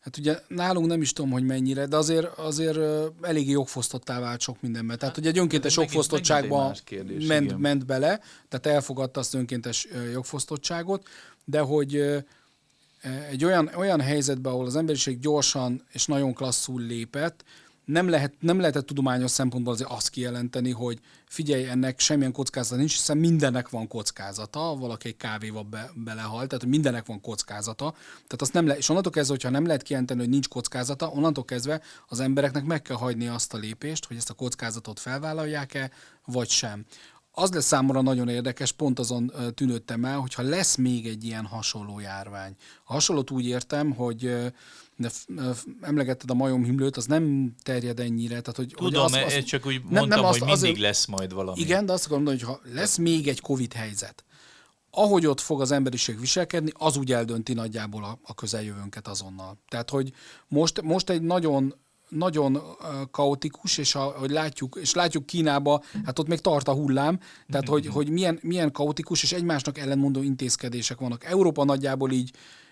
hát ugye nálunk nem is tudom, hogy mennyire, de azért, azért eléggé jogfosztottá vált sok mindenben. Tehát ugye egy önkéntes jogfosztottságba ment, ment bele, tehát elfogadta azt önkéntes jogfosztottságot, de hogy egy olyan, olyan helyzetben, ahol az emberiség gyorsan és nagyon klasszul lépett, nem, lehet, nem lehetett tudományos szempontból azért azt kijelenteni, hogy figyelj, ennek semmilyen kockázata nincs, hiszen mindennek van kockázata, valaki egy kávéval be, belehal, tehát mindennek van kockázata. Tehát azt nem le, és onnantól kezdve, hogyha nem lehet kijelenteni, hogy nincs kockázata, onnantól kezdve az embereknek meg kell hagyni azt a lépést, hogy ezt a kockázatot felvállalják-e, vagy sem. Az lesz számomra nagyon érdekes, pont azon tűnődtem el, hogyha lesz még egy ilyen hasonló járvány. A hasonlót úgy értem, hogy de emlegetted a majomhimlőt, az nem terjed ennyire. Tehát, hogy, Tudom, hogy az, az, csak úgy mondtam, nem, nem hogy mindig azért, lesz majd valami. Igen, de azt mondani, hogy ha lesz még egy Covid helyzet, ahogy ott fog az emberiség viselkedni, az úgy eldönti nagyjából a, a közeljövőnket azonnal. Tehát, hogy most, most egy nagyon nagyon kaotikus, és ahogy látjuk, és látjuk Kínába, hát ott még tart a hullám, tehát hogy, hogy milyen, milyen kaotikus és egymásnak ellenmondó intézkedések vannak. Európa nagyjából így,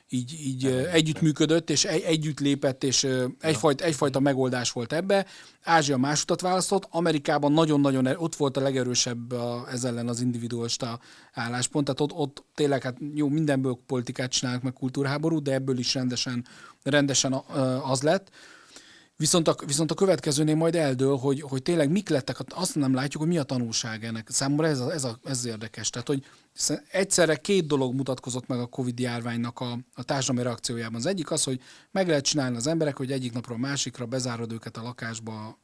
így, így együttműködött, és egy, együtt lépett, és egyfajta, egyfajta megoldás volt ebbe. Ázsia más utat választott, Amerikában nagyon-nagyon e, ott volt a legerősebb a, ez ellen az individualista álláspont, tehát ott, ott tényleg hát jó, mindenből politikát csinálnak meg kultúrháború, de ebből is rendesen, rendesen az lett. Viszont a, viszont a következőnél majd eldől, hogy, hogy tényleg mik lettek, azt nem látjuk, hogy mi a tanulság ennek. Számomra ez, a, ez, a, ez érdekes. Tehát, hogy egyszerre két dolog mutatkozott meg a Covid járványnak a, a társadalmi reakciójában. Az egyik az, hogy meg lehet csinálni az emberek, hogy egyik napról a másikra bezárod őket a lakásba,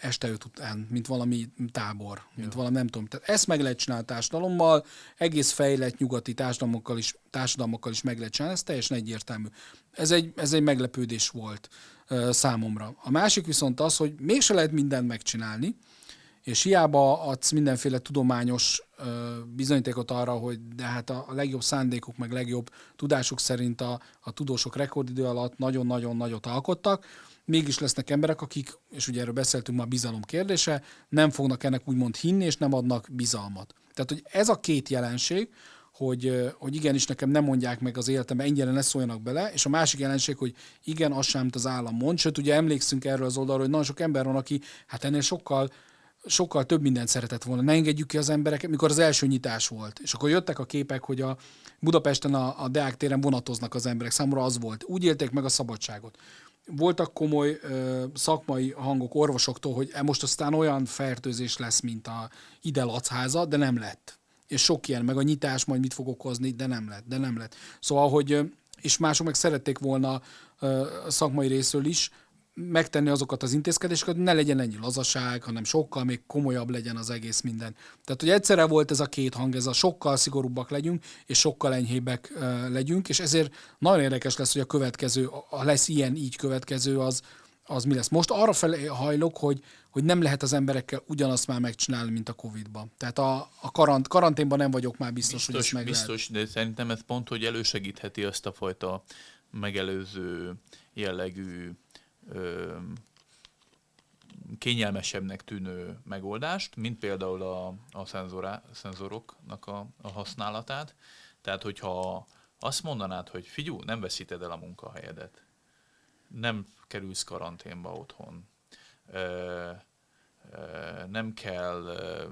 este öt után, mint valami tábor, mint Jó. valami nem tudom. Tehát ezt meg lehet csinálni társadalommal, egész fejlett nyugati társadalmakkal is, társadalmakkal is meg lehet csinálni, ez teljesen egyértelmű. Ez egy, ez egy meglepődés volt uh, számomra. A másik viszont az, hogy mégse lehet mindent megcsinálni, és hiába adsz mindenféle tudományos uh, bizonyítékot arra, hogy de hát a, a legjobb szándékuk, meg legjobb tudásuk szerint a, a tudósok rekordidő alatt nagyon-nagyon nagyot alkottak, mégis lesznek emberek, akik, és ugye erről beszéltünk már bizalom kérdése, nem fognak ennek úgymond hinni, és nem adnak bizalmat. Tehát, hogy ez a két jelenség, hogy, hogy igenis nekem nem mondják meg az életemben, ennyire ne szóljanak bele, és a másik jelenség, hogy igen, az sem, az állam mond, sőt, ugye emlékszünk erről az oldalról, hogy nagyon sok ember van, aki hát ennél sokkal sokkal több mindent szeretett volna. Ne engedjük ki az embereket, mikor az első nyitás volt. És akkor jöttek a képek, hogy a Budapesten a, a Deák téren vonatoznak az emberek. Számomra az volt. Úgy élték meg a szabadságot voltak komoly ö, szakmai hangok orvosoktól, hogy e most aztán olyan fertőzés lesz, mint a ide lacháza, de nem lett. És sok ilyen, meg a nyitás majd mit fog okozni, de nem lett, de nem lett. Szóval, hogy, és mások meg szerették volna ö, szakmai részről is, megtenni azokat az intézkedéseket, hogy ne legyen ennyi lazaság, hanem sokkal még komolyabb legyen az egész minden. Tehát, hogy egyszerre volt ez a két hang, ez a sokkal szigorúbbak legyünk, és sokkal enyhébbek legyünk, és ezért nagyon érdekes lesz, hogy a következő, ha lesz ilyen így következő, az, az mi lesz. Most arra felé hajlok, hogy, hogy nem lehet az emberekkel ugyanazt már megcsinálni, mint a Covid-ban. Tehát a, a karant, karanténban nem vagyok már biztos, biztos hogy ezt meg Biztos, lehet. de szerintem ez pont, hogy elősegítheti azt a fajta megelőző jellegű ö, kényelmesebbnek tűnő megoldást, mint például a, a szenzorá, szenzoroknak a, a használatát. Tehát, hogyha azt mondanád, hogy figyú, nem veszíted el a munkahelyedet, nem kerülsz karanténba otthon, ö, ö, nem kell ö,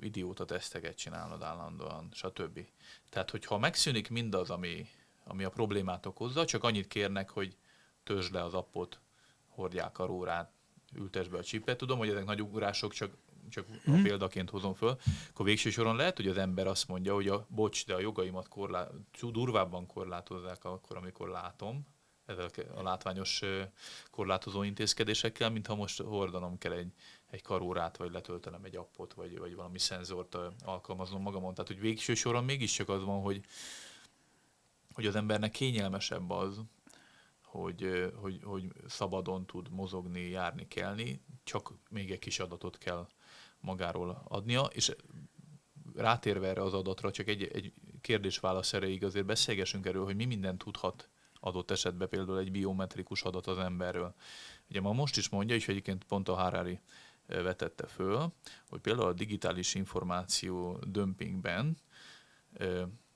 idióta teszteket csinálnod állandóan, stb. Tehát, hogyha megszűnik mindaz, ami, ami a problémát okozza, csak annyit kérnek, hogy törzs le az appot, hordják a rórát, ültes be a csipet. Tudom, hogy ezek nagy ugrások, csak, csak mm. a mhm. példaként hozom föl. Akkor végső soron lehet, hogy az ember azt mondja, hogy a bocs, de a jogaimat korlá, durvábban korlátozzák akkor, amikor látom, ezek a látványos korlátozó intézkedésekkel, mintha most hordanom kell egy, egy karórát, vagy letöltenem egy appot, vagy, vagy valami szenzort alkalmaznom magamon. Tehát, hogy végső soron mégiscsak az van, hogy, hogy az embernek kényelmesebb az, hogy, hogy, hogy szabadon tud mozogni, járni, kelni, csak még egy kis adatot kell magáról adnia, és rátérve erre az adatra, csak egy, egy kérdés-válasz erejéig azért beszélgessünk erről, hogy mi minden tudhat adott esetben például egy biometrikus adat az emberről. Ugye ma most is mondja, és egyébként pont a Harari vetette föl, hogy például a digitális információ dömpingben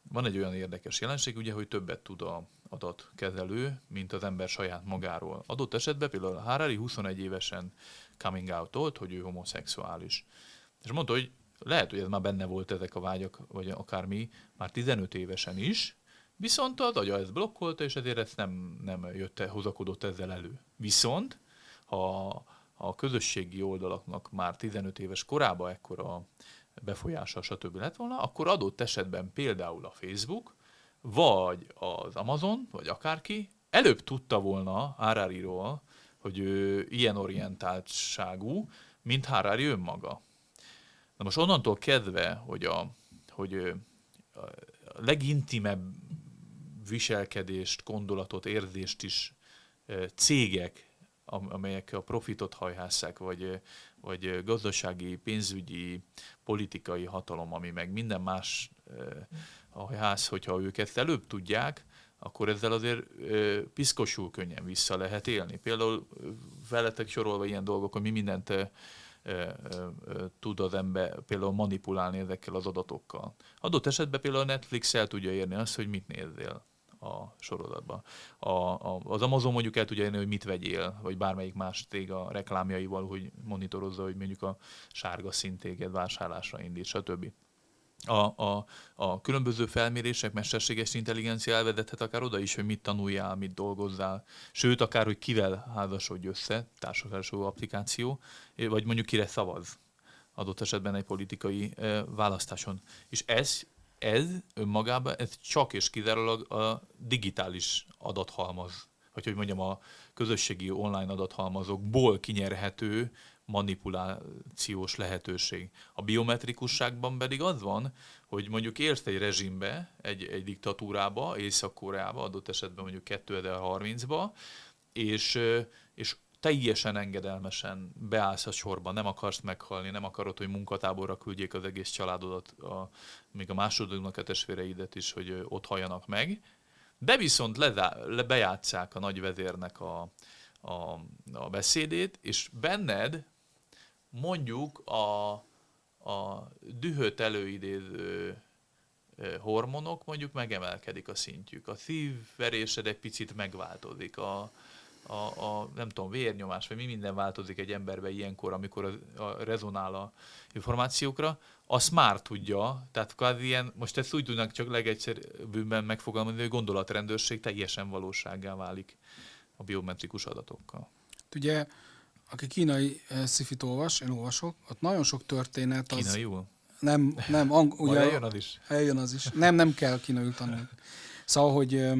van egy olyan érdekes jelenség, ugye, hogy többet tud a adatkezelő, mint az ember saját magáról. Adott esetben például Harari 21 évesen coming out hogy ő homoszexuális. És mondta, hogy lehet, hogy ez már benne volt ezek a vágyak, vagy akármi, már 15 évesen is, viszont az agya ezt blokkolta, és ezért ezt nem, nem jött, hozakodott ezzel elő. Viszont, ha a közösségi oldalaknak már 15 éves korában ekkora befolyása, stb. lett volna, akkor adott esetben például a Facebook, vagy az Amazon, vagy akárki előbb tudta volna Harari-ról, hogy ő ilyen orientáltságú, mint Harari önmaga. Na most onnantól kedve, hogy a, hogy a legintimebb viselkedést, gondolatot, érzést is cégek, amelyek a profitot hajhásszák, vagy, vagy gazdasági, pénzügyi, politikai hatalom, ami meg minden más hajház, hogyha őket előbb tudják, akkor ezzel azért ö, piszkosul könnyen vissza lehet élni. Például veletek sorolva ilyen dolgok, hogy mi mindent ö, ö, tud az ember például manipulálni ezekkel az adatokkal. Adott esetben például a Netflix el tudja érni azt, hogy mit nézzél a sorozatban. A, a, az Amazon mondjuk el tudja érni, hogy mit vegyél, vagy bármelyik más tég a reklámjaival, hogy monitorozza, hogy mondjuk a sárga szintéged vásárlásra indít, stb a, a, a különböző felmérések, mesterséges intelligencia elvezethet akár oda is, hogy mit tanuljál, mit dolgozzál, sőt, akár, hogy kivel házasodj össze, társadalmi applikáció, vagy mondjuk kire szavaz adott esetben egy politikai választáson. És ez, ez önmagában, ez csak és kizárólag a digitális adathalmaz, vagy hogy mondjam, a közösségi online adathalmazokból kinyerhető manipulációs lehetőség. A biometrikusságban pedig az van, hogy mondjuk érsz egy rezsimbe, egy, egy diktatúrába, Észak-Koreába, adott esetben mondjuk 2030-ba, és, és teljesen engedelmesen beállsz a sorba, nem akarsz meghalni, nem akarod, hogy munkatáborra küldjék az egész családodat, a, még a másodiknak a testvéreidet is, hogy ott halljanak meg, de viszont le, le, bejátszák a nagyvezérnek a, a, a beszédét, és benned mondjuk a, a dühöt előidéző hormonok mondjuk megemelkedik a szintjük. A szívverésed egy picit megváltozik, a, a, a nem tudom, vérnyomás, vagy mi minden változik egy emberbe ilyenkor, amikor a, a rezonál a információkra, azt már tudja, tehát kvázi ilyen, most ezt úgy tudnak csak legegyszerűbben megfogalmazni, hogy gondolatrendőrség teljesen valóságá válik a biometrikus adatokkal. Ugye aki kínai uh, szifit olvas, én olvasok, ott nagyon sok történet az... Kínaiul? Nem, nem, ang- ugye... eljön az is? Eljön az is. Nem, nem kell kínaiul tanulni. Szóval, hogy uh,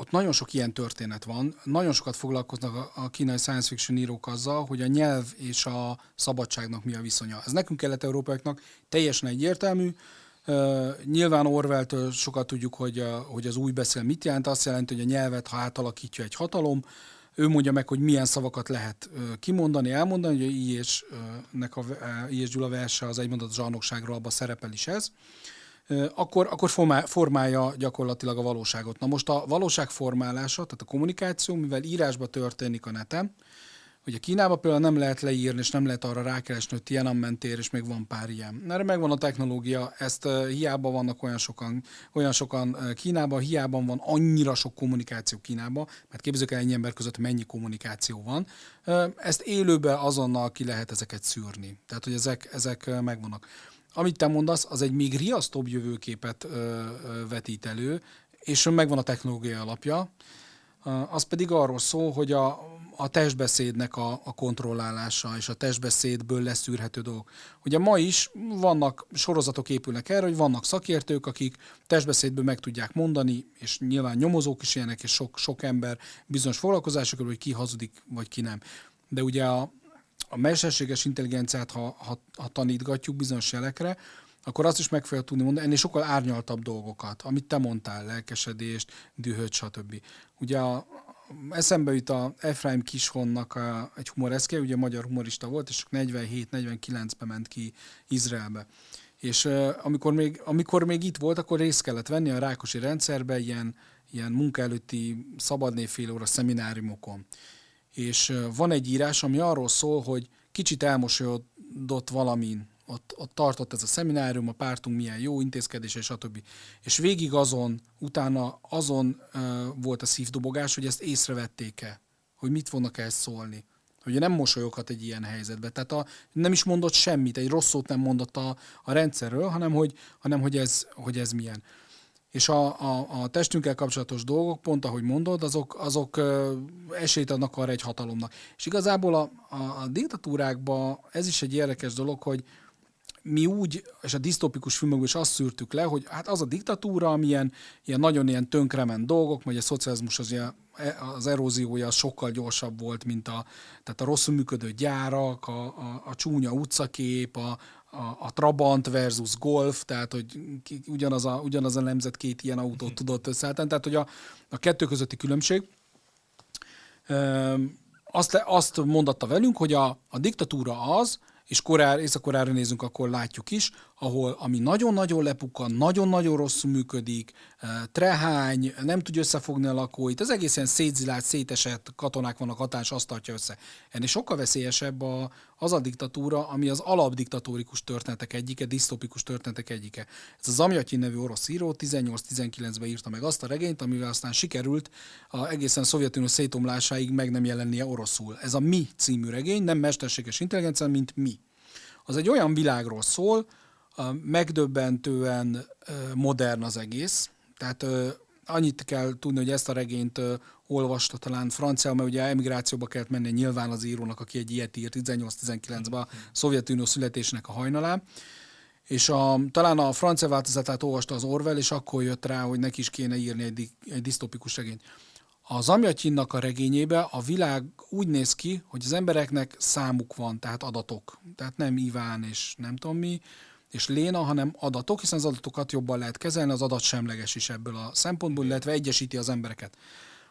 ott nagyon sok ilyen történet van. Nagyon sokat foglalkoznak a, a kínai science fiction írók azzal, hogy a nyelv és a szabadságnak mi a viszonya. Ez nekünk kelet-európaiaknak teljesen egyértelmű. Uh, nyilván Orwell-től sokat tudjuk, hogy, a, hogy az új beszél mit jelent. Azt jelenti, hogy a nyelvet, ha átalakítja egy hatalom, ő mondja meg, hogy milyen szavakat lehet kimondani, elmondani, hogy I és, nek a I Gyula verse az egymondat zsarnokságról, abban szerepel is ez, akkor, akkor formálja gyakorlatilag a valóságot. Na most a valóság formálása, tehát a kommunikáció, mivel írásba történik a neten, Ugye Kínában például nem lehet leírni, és nem lehet arra rákeresni, hogy Tiananmen tér, és még van pár ilyen. Erre megvan a technológia, ezt hiába vannak olyan sokan, olyan sokan Kínában, hiába van annyira sok kommunikáció Kínában, mert képzeljük el ennyi ember között mennyi kommunikáció van. Ezt élőben azonnal ki lehet ezeket szűrni. Tehát, hogy ezek, ezek megvannak. Amit te mondasz, az egy még riasztóbb jövőképet vetít elő, és megvan a technológia alapja. Az pedig arról szól, hogy a, a testbeszédnek a, a kontrollálása és a testbeszédből leszűrhető dolgok. Ugye ma is vannak sorozatok épülnek erre, hogy vannak szakértők, akik testbeszédből meg tudják mondani, és nyilván nyomozók is ilyenek, és sok, sok ember bizonyos foglalkozásokról, hogy ki hazudik, vagy ki nem. De ugye a, a mesterséges intelligenciát, ha, ha, ha tanítgatjuk bizonyos jelekre, akkor azt is meg fogja tudni mondani, ennél sokkal árnyaltabb dolgokat, amit te mondtál, lelkesedést, dühöt, stb. Ugye a, eszembe jut a Efraim Kishonnak a, egy humoreszke, ugye magyar humorista volt, és 47-49-ben ment ki Izraelbe. És amikor, még, amikor még itt volt, akkor részt kellett venni a Rákosi rendszerbe ilyen, ilyen munka előtti szabadné óra szemináriumokon. És van egy írás, ami arról szól, hogy kicsit elmosolyodott valamin ott, ott tartott ez a szeminárium, a pártunk milyen jó intézkedése, stb. És végig azon, utána azon uh, volt a szívdobogás, hogy ezt észrevették-e, hogy mit fognak ezt szólni. Hogy nem mosolyoghat egy ilyen helyzetbe. Tehát a, nem is mondott semmit, egy rossz szót nem mondott a, a rendszerről, hanem hogy, hanem hogy, ez, hogy ez milyen. És a, a, a testünkkel kapcsolatos dolgok, pont ahogy mondod, azok, azok esélyt adnak arra egy hatalomnak. És igazából a, a, a diktatúrákban ez is egy érdekes dolog, hogy, mi úgy, és a disztopikus filmekből is azt szűrtük le, hogy hát az a diktatúra, amilyen ilyen nagyon ilyen tönkrement dolgok, vagy a szocializmus az, ilyen, az eróziója az sokkal gyorsabb volt, mint a, tehát a rosszul működő gyárak, a, a, a csúnya utcakép, a, a, a Trabant versus Golf, tehát hogy ki, ugyanaz, a, ugyanaz a nemzet két ilyen autót tudott összeállítani, tehát hogy a, a kettő közötti különbség. Azt, azt mondatta velünk, hogy a, a diktatúra az, és Korár, Észak-Koreára nézünk, akkor látjuk is, ahol ami nagyon-nagyon lepukkan, nagyon-nagyon rosszul működik, eh, trehány, nem tudja összefogni a lakóit, az egészen szétzilált, szétesett katonák vannak, hatás azt tartja össze. Ennél sokkal veszélyesebb a, az a diktatúra, ami az alapdiktatórikus történetek egyike, disztopikus történetek egyike. Ez az Zamjatyin nevű orosz író 18-19-ben írta meg azt a regényt, amivel aztán sikerült a egészen Szovjetunió szétomlásáig meg nem jelennie oroszul. Ez a Mi című regény, nem mesterséges intelligencia, mint Mi. Az egy olyan világról szól, megdöbbentően modern az egész. Tehát annyit kell tudni, hogy ezt a regényt olvasta talán francia, mert ugye emigrációba kellett menni nyilván az írónak, aki egy ilyet írt 18-19-ben a Szovjetunió születésnek a hajnalán. És a, talán a francia változatát olvasta az Orwell, és akkor jött rá, hogy neki is kéne írni egy, egy disztopikus regényt. Az Amjatyinnak a regényébe a világ úgy néz ki, hogy az embereknek számuk van, tehát adatok. Tehát nem Iván és nem tudom mi, és léna, hanem adatok, hiszen az adatokat jobban lehet kezelni, az adat semleges is ebből a szempontból, illetve egyesíti az embereket.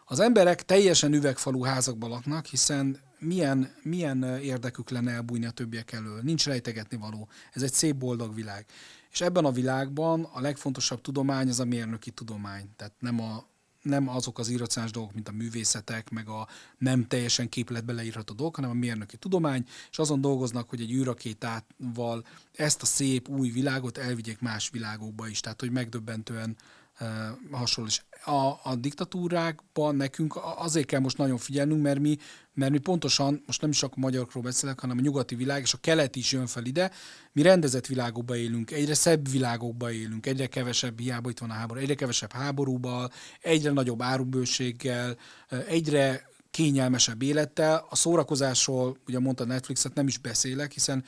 Az emberek teljesen üvegfalú házakban laknak, hiszen milyen, milyen érdekük lenne elbújni a többiek elől. Nincs rejtegetni való. Ez egy szép, boldog világ. És ebben a világban a legfontosabb tudomány az a mérnöki tudomány. Tehát nem a nem azok az irracionális dolgok, mint a művészetek, meg a nem teljesen képletbe leírható dolgok, hanem a mérnöki tudomány, és azon dolgoznak, hogy egy űrakétával ezt a szép új világot elvigyék más világokba is, tehát hogy megdöbbentően hasonló. És a, a diktatúrákban nekünk azért kell most nagyon figyelnünk, mert mi, mert mi pontosan, most nem is csak a magyarokról beszélek, hanem a nyugati világ, és a kelet is jön fel ide, mi rendezett világokba élünk, egyre szebb világokba élünk, egyre kevesebb, hiába itt van a háború, egyre kevesebb háborúval, egyre nagyobb árubőséggel, egyre kényelmesebb élettel. A szórakozásról, ugye mondta Netflixet, nem is beszélek, hiszen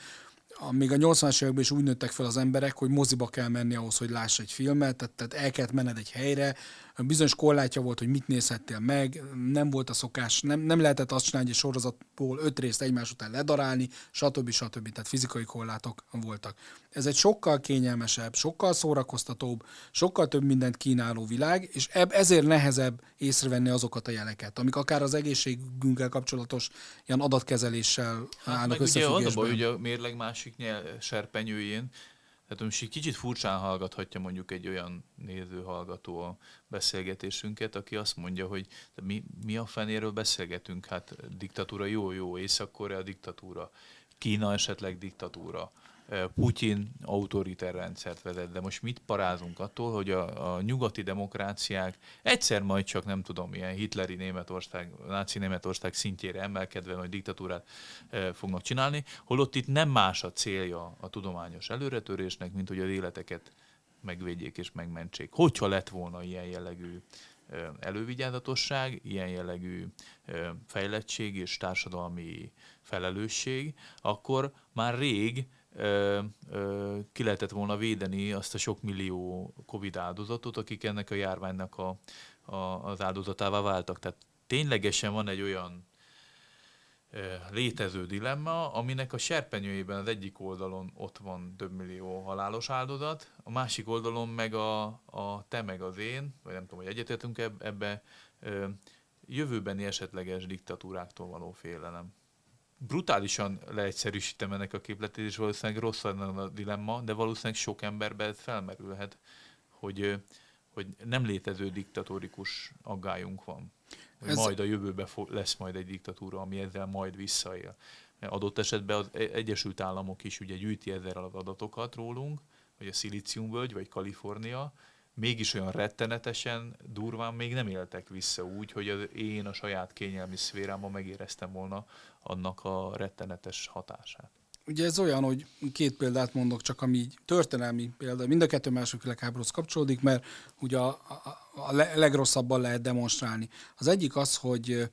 még a 80-as években is úgy nőttek fel az emberek, hogy moziba kell menni ahhoz, hogy láss egy filmet, tehát, tehát el kellett menned egy helyre, bizonyos korlátja volt, hogy mit nézhettél meg, nem volt a szokás, nem, nem lehetett azt csinálni, hogy egy sorozatból öt részt egymás után ledarálni, stb. stb. Tehát fizikai korlátok voltak. Ez egy sokkal kényelmesebb, sokkal szórakoztatóbb, sokkal több mindent kínáló világ, és eb, ezért nehezebb észrevenni azokat a jeleket, amik akár az egészségünkkel kapcsolatos ilyen adatkezeléssel hát állnak összefüggésben. Ugye, hogy a mérleg másik nyel, serpenyőjén tehát most egy kicsit furcsán hallgathatja mondjuk egy olyan néző, hallgató a beszélgetésünket, aki azt mondja, hogy mi, mi a fenéről beszélgetünk? Hát diktatúra jó, jó, Észak-Korea diktatúra, Kína esetleg diktatúra, Putyin autoriter rendszert vezet, de most mit parázunk attól, hogy a, a nyugati demokráciák egyszer majd csak nem tudom, ilyen hitleri Németország, náci Németország szintjére emelkedve, hogy diktatúrát e, fognak csinálni, holott itt nem más a célja a tudományos előretörésnek, mint hogy az életeket megvédjék és megmentsék. Hogyha lett volna ilyen jellegű elővigyázatosság, ilyen jellegű fejlettség és társadalmi felelősség, akkor már rég ö, ö, ki lehetett volna védeni azt a sok millió Covid áldozatot, akik ennek a járványnak a, a, az áldozatává váltak. Tehát ténylegesen van egy olyan ö, létező dilemma, aminek a serpenyőjében az egyik oldalon ott van több millió halálos áldozat, a másik oldalon meg a, a te meg az én, vagy nem tudom, hogy egyetértünk ebbe, ö, jövőbeni esetleges diktatúráktól való félelem brutálisan leegyszerűsítem ennek a képletét, és valószínűleg rossz a dilemma, de valószínűleg sok emberben ez felmerülhet, hogy, hogy nem létező diktatórikus aggályunk van. Hogy ez... majd a jövőben lesz majd egy diktatúra, ami ezzel majd visszaél. Adott esetben az e- Egyesült Államok is ugye gyűjti ezzel az adatokat rólunk, vagy a Szilíciumvölgy, vagy Kalifornia, mégis olyan rettenetesen durván még nem éltek vissza úgy, hogy én a saját kényelmi szférámban megéreztem volna annak a rettenetes hatását. Ugye ez olyan, hogy két példát mondok, csak ami így történelmi példa, mind a kettő második világháborúhoz kapcsolódik, mert ugye a, a, a legrosszabban lehet demonstrálni. Az egyik az, hogy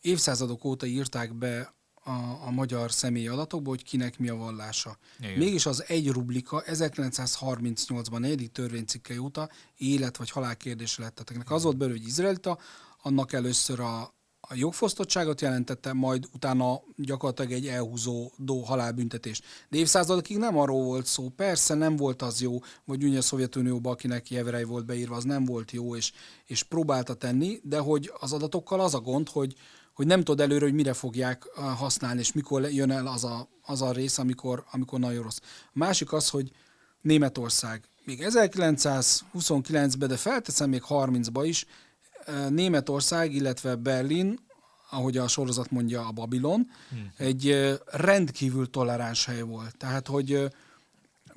évszázadok óta írták be a, a magyar személyi adatokból, hogy kinek mi a vallása. Igen. Mégis az egy rublika 1938-ban negyedik törvénycikke óta élet vagy halál kérdése lett. Tehát az volt belőle, hogy izraelita, annak először a a jogfosztottságot jelentette, majd utána gyakorlatilag egy elhúzódó halálbüntetés. De évszázadokig nem arról volt szó, persze nem volt az jó, vagy ugye a Szovjetunióban, akinek Jeverej volt beírva, az nem volt jó, és, és próbálta tenni, de hogy az adatokkal az a gond, hogy, hogy nem tudod előre, hogy mire fogják használni, és mikor jön el az a, az a rész, amikor, amikor nagyon rossz. A másik az, hogy Németország. Még 1929-ben, de felteszem még 30-ba is, Németország, illetve Berlin, ahogy a sorozat mondja, a Babilon, hmm. egy rendkívül toleráns hely volt. Tehát, hogy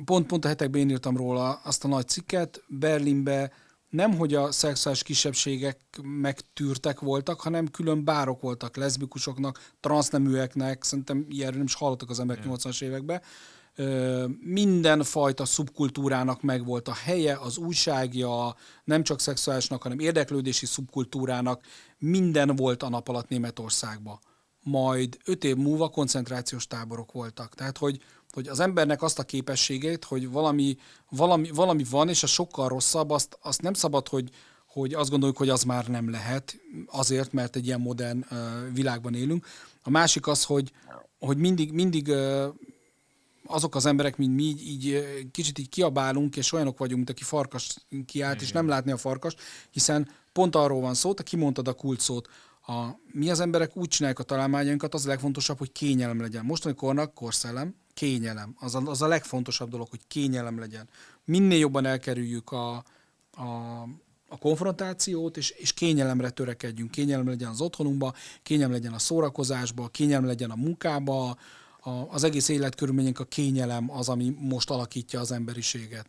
pont, pont a hetekben én írtam róla azt a nagy cikket, Berlinbe nem, hogy a szexuális kisebbségek megtűrtek voltak, hanem külön bárok voltak leszbikusoknak, transzneműeknek, szerintem ilyenről nem is hallottak az emberek 80-as években, mindenfajta szubkultúrának megvolt a helye, az újságja, nem csak szexuálisnak, hanem érdeklődési szubkultúrának, minden volt a nap alatt Németországban. Majd öt év múlva koncentrációs táborok voltak. Tehát, hogy, hogy az embernek azt a képességét, hogy valami, valami, valami van, és a sokkal rosszabb, azt, azt nem szabad, hogy, hogy azt gondoljuk, hogy az már nem lehet, azért, mert egy ilyen modern uh, világban élünk. A másik az, hogy, hogy mindig, mindig uh, azok az emberek, mint mi, így, így kicsit így kiabálunk, és olyanok vagyunk, mint aki farkas kiállt, Igen. és nem látni a farkas, hiszen pont arról van szó, te kimondtad a kult szót, a, mi az emberek úgy csinálják a találmányainkat, az a legfontosabb, hogy kényelem legyen. Mostani kornak korszellem, kényelem. Az a, az a legfontosabb dolog, hogy kényelem legyen. Minél jobban elkerüljük a, a, a konfrontációt, és, és kényelemre törekedjünk. Kényelem legyen az otthonunkba, kényelem legyen a szórakozásba, kényelem legyen a munkába, a, az egész életkörülményünk, a kényelem az, ami most alakítja az emberiséget.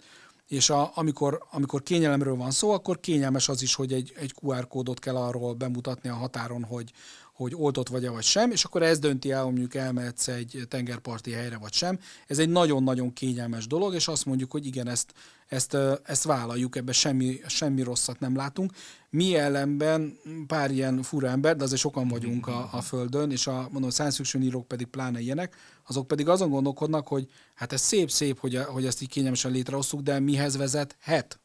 És a, amikor, amikor kényelemről van szó, akkor kényelmes az is, hogy egy, egy QR kódot kell arról bemutatni a határon, hogy, hogy oltott vagy-e vagy sem, és akkor ez dönti el, hogy mondjuk elmehetsz egy tengerparti helyre vagy sem. Ez egy nagyon-nagyon kényelmes dolog, és azt mondjuk, hogy igen, ezt, ezt, ezt vállaljuk, ebbe semmi, semmi rosszat nem látunk. Mi ellenben pár ilyen fura ember, de azért sokan vagyunk a, a Földön, és a, mondom, science fiction írók pedig pláne ilyenek, azok pedig azon gondolkodnak, hogy hát ez szép-szép, hogy, hogy ezt így kényelmesen létrehoztuk, de mihez vezethet?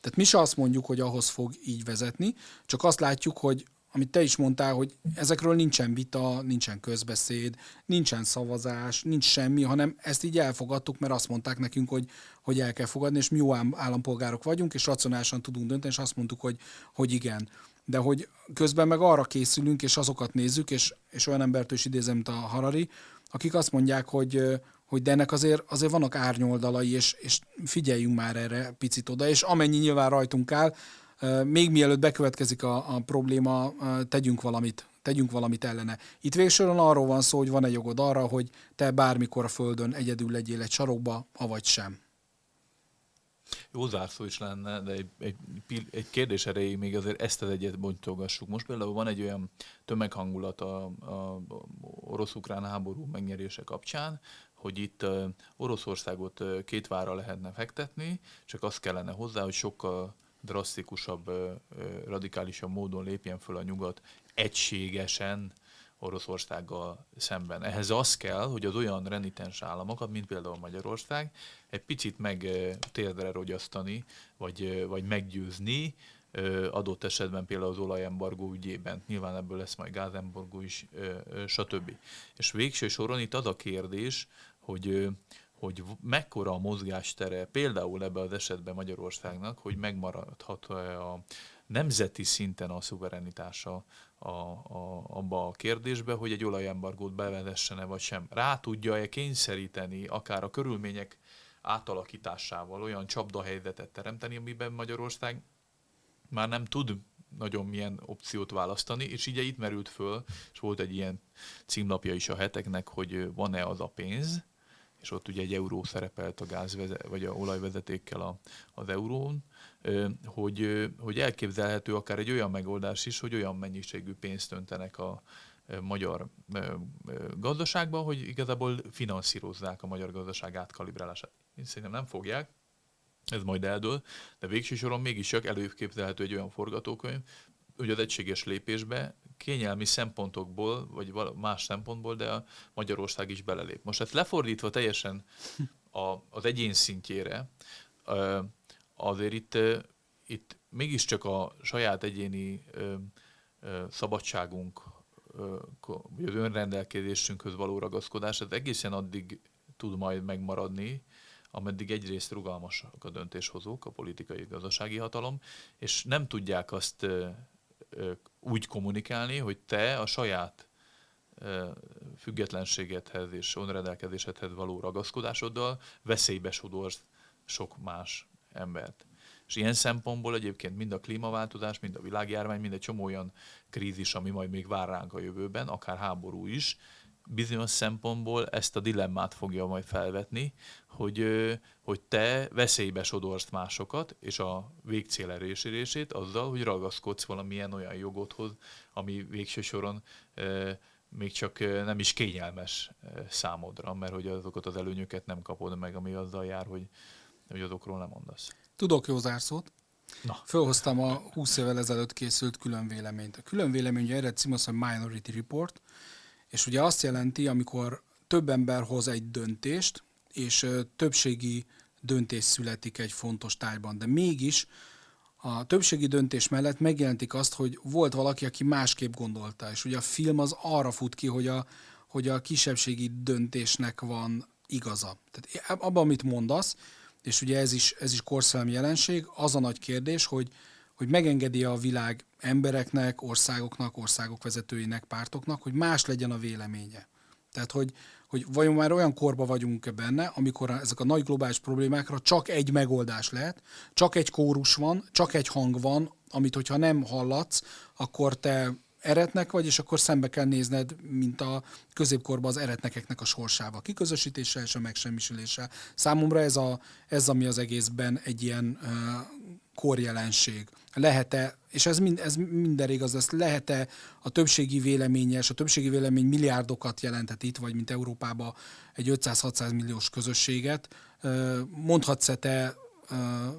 Tehát mi se azt mondjuk, hogy ahhoz fog így vezetni, csak azt látjuk, hogy amit te is mondtál, hogy ezekről nincsen vita, nincsen közbeszéd, nincsen szavazás, nincs semmi, hanem ezt így elfogadtuk, mert azt mondták nekünk, hogy, hogy el kell fogadni, és mi jó állampolgárok vagyunk, és racionálisan tudunk dönteni, és azt mondtuk, hogy, hogy igen. De hogy közben meg arra készülünk, és azokat nézzük, és, és olyan embertől is idézem, mint a Harari, akik azt mondják, hogy, hogy de ennek azért, azért vannak árnyoldalai, és, és figyeljünk már erre picit oda, és amennyi nyilván rajtunk áll, még mielőtt bekövetkezik a, a probléma, tegyünk valamit, tegyünk valamit ellene. Itt végsősorban arról van szó, hogy van-e jogod arra, hogy te bármikor a Földön egyedül legyél egy sarokba, avagy sem. Jó zárszó is lenne, de egy, egy, egy kérdés erejéig még azért ezt az egyet bontogassuk. Most például van egy olyan tömeghangulat a, a orosz-ukrán háború megnyerése kapcsán, hogy itt Oroszországot két vára lehetne fektetni, csak azt kellene hozzá, hogy sokkal drasztikusabb, radikálisabb módon lépjen föl a nyugat egységesen Oroszországgal szemben. Ehhez az kell, hogy az olyan renitens államokat, mint például Magyarország, egy picit meg térdre rogyasztani, vagy, vagy meggyőzni, adott esetben például az olajembargó ügyében, nyilván ebből lesz majd gázembargó is, stb. És végső soron itt az a kérdés, hogy hogy mekkora a mozgástere például ebben az esetben Magyarországnak, hogy megmaradhat a nemzeti szinten a szuverenitása a, a, abba a kérdésbe, hogy egy olajembargót bevezessene vagy sem. Rá tudja-e kényszeríteni akár a körülmények átalakításával olyan csapdahelyzetet teremteni, amiben Magyarország már nem tud nagyon milyen opciót választani, és így itt merült föl, és volt egy ilyen címlapja is a heteknek, hogy van-e az a pénz, és ott ugye egy euró szerepelt a gázvezet, vagy a olajvezetékkel a, az eurón, hogy, hogy elképzelhető akár egy olyan megoldás is, hogy olyan mennyiségű pénzt öntenek a magyar gazdaságba, hogy igazából finanszírozzák a magyar gazdaság átkalibrálása. Én szerintem nem fogják, ez majd eldől, de végső soron mégis csak előképzelhető egy olyan forgatókönyv, hogy az egységes lépésbe kényelmi szempontokból, vagy más szempontból, de a Magyarország is belelép. Most ezt lefordítva teljesen a, az egyén szintjére, azért itt, itt mégiscsak a saját egyéni szabadságunk vagy az önrendelkezésünkhöz való ragaszkodás, ez egészen addig tud majd megmaradni, ameddig egyrészt rugalmasak a döntéshozók, a politikai gazdasági hatalom, és nem tudják azt úgy kommunikálni, hogy te a saját függetlenségedhez és önrendelkezésedhez való ragaszkodásoddal veszélybe sodorsz sok más embert. És ilyen szempontból egyébként mind a klímaváltozás, mind a világjárvány, mind egy csomó olyan krízis, ami majd még vár ránk a jövőben, akár háború is, bizonyos szempontból ezt a dilemmát fogja majd felvetni, hogy, hogy te veszélybe sodorsz másokat, és a végcél erősítését azzal, hogy ragaszkodsz valamilyen olyan jogothoz, ami végső soron még csak nem is kényelmes számodra, mert hogy azokat az előnyöket nem kapod meg, ami azzal jár, hogy, hogy azokról nem mondasz. Tudok jó zárszót. Na. Fölhoztam a 20 évvel ezelőtt készült külön véleményt. A külön vélemény ered cím az, hogy Minority Report, és ugye azt jelenti, amikor több ember hoz egy döntést, és többségi döntés születik egy fontos tárgyban, de mégis a többségi döntés mellett megjelentik azt, hogy volt valaki, aki másképp gondolta, és ugye a film az arra fut ki, hogy a, hogy a kisebbségi döntésnek van igaza. Tehát abban, amit mondasz, és ugye ez is, ez is korszellemi jelenség, az a nagy kérdés, hogy, hogy megengedi a világ embereknek, országoknak, országok vezetőinek, pártoknak, hogy más legyen a véleménye. Tehát, hogy, hogy vajon már olyan korba vagyunk benne, amikor ezek a nagy globális problémákra csak egy megoldás lehet, csak egy kórus van, csak egy hang van, amit hogyha nem hallatsz, akkor te eretnek vagy, és akkor szembe kell nézned, mint a középkorban az eretnekeknek a sorsával, kiközösítéssel és a megsemmisüléssel. Számomra ez, a, ez ami az egészben egy ilyen uh, korjelenség. Lehet-e, és ez, mind, ez minden igaz, ez lehet-e a többségi véleményes, a többségi vélemény milliárdokat jelentett itt, vagy mint Európában egy 500-600 milliós közösséget, mondhatsz-e te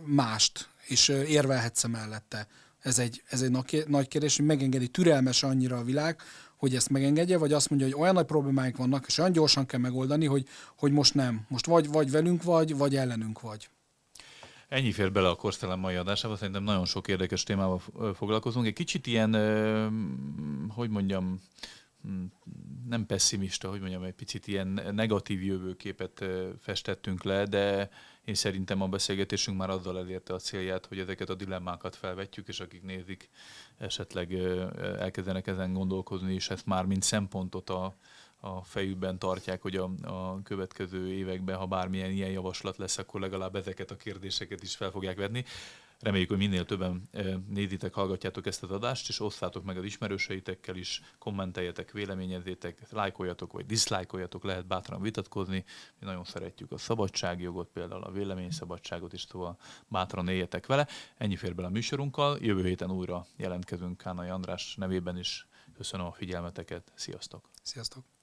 mást, és érvelhetsz-e mellette? Ez egy, ez egy nagy kérdés, hogy megengedi türelmes annyira a világ, hogy ezt megengedje, vagy azt mondja, hogy olyan nagy problémáink vannak, és olyan gyorsan kell megoldani, hogy, hogy most nem. Most vagy, vagy velünk vagy, vagy ellenünk vagy. Ennyi fér bele a Korszellem mai adásába, szerintem nagyon sok érdekes témával foglalkozunk. Egy kicsit ilyen, hogy mondjam, nem pessimista, hogy mondjam, egy picit ilyen negatív jövőképet festettünk le, de én szerintem a beszélgetésünk már azzal elérte a célját, hogy ezeket a dilemmákat felvetjük, és akik nézik, esetleg elkezdenek ezen gondolkozni, és ezt már mint szempontot a, a fejükben tartják, hogy a, a következő években, ha bármilyen ilyen javaslat lesz, akkor legalább ezeket a kérdéseket is fel fogják venni. Reméljük, hogy minél többen nézitek, hallgatjátok ezt az adást, és osszátok meg az ismerőseitekkel is, kommenteljetek, véleményezzétek, lájkoljatok vagy diszlájkoljatok, lehet bátran vitatkozni. Mi nagyon szeretjük a szabadságjogot, például a véleményszabadságot is, szóval bátran éljetek vele. Ennyi fér bele a műsorunkkal. Jövő héten újra jelentkezünk Kánai András nevében is. Köszönöm a figyelmeteket, sziasztok! Sziasztok!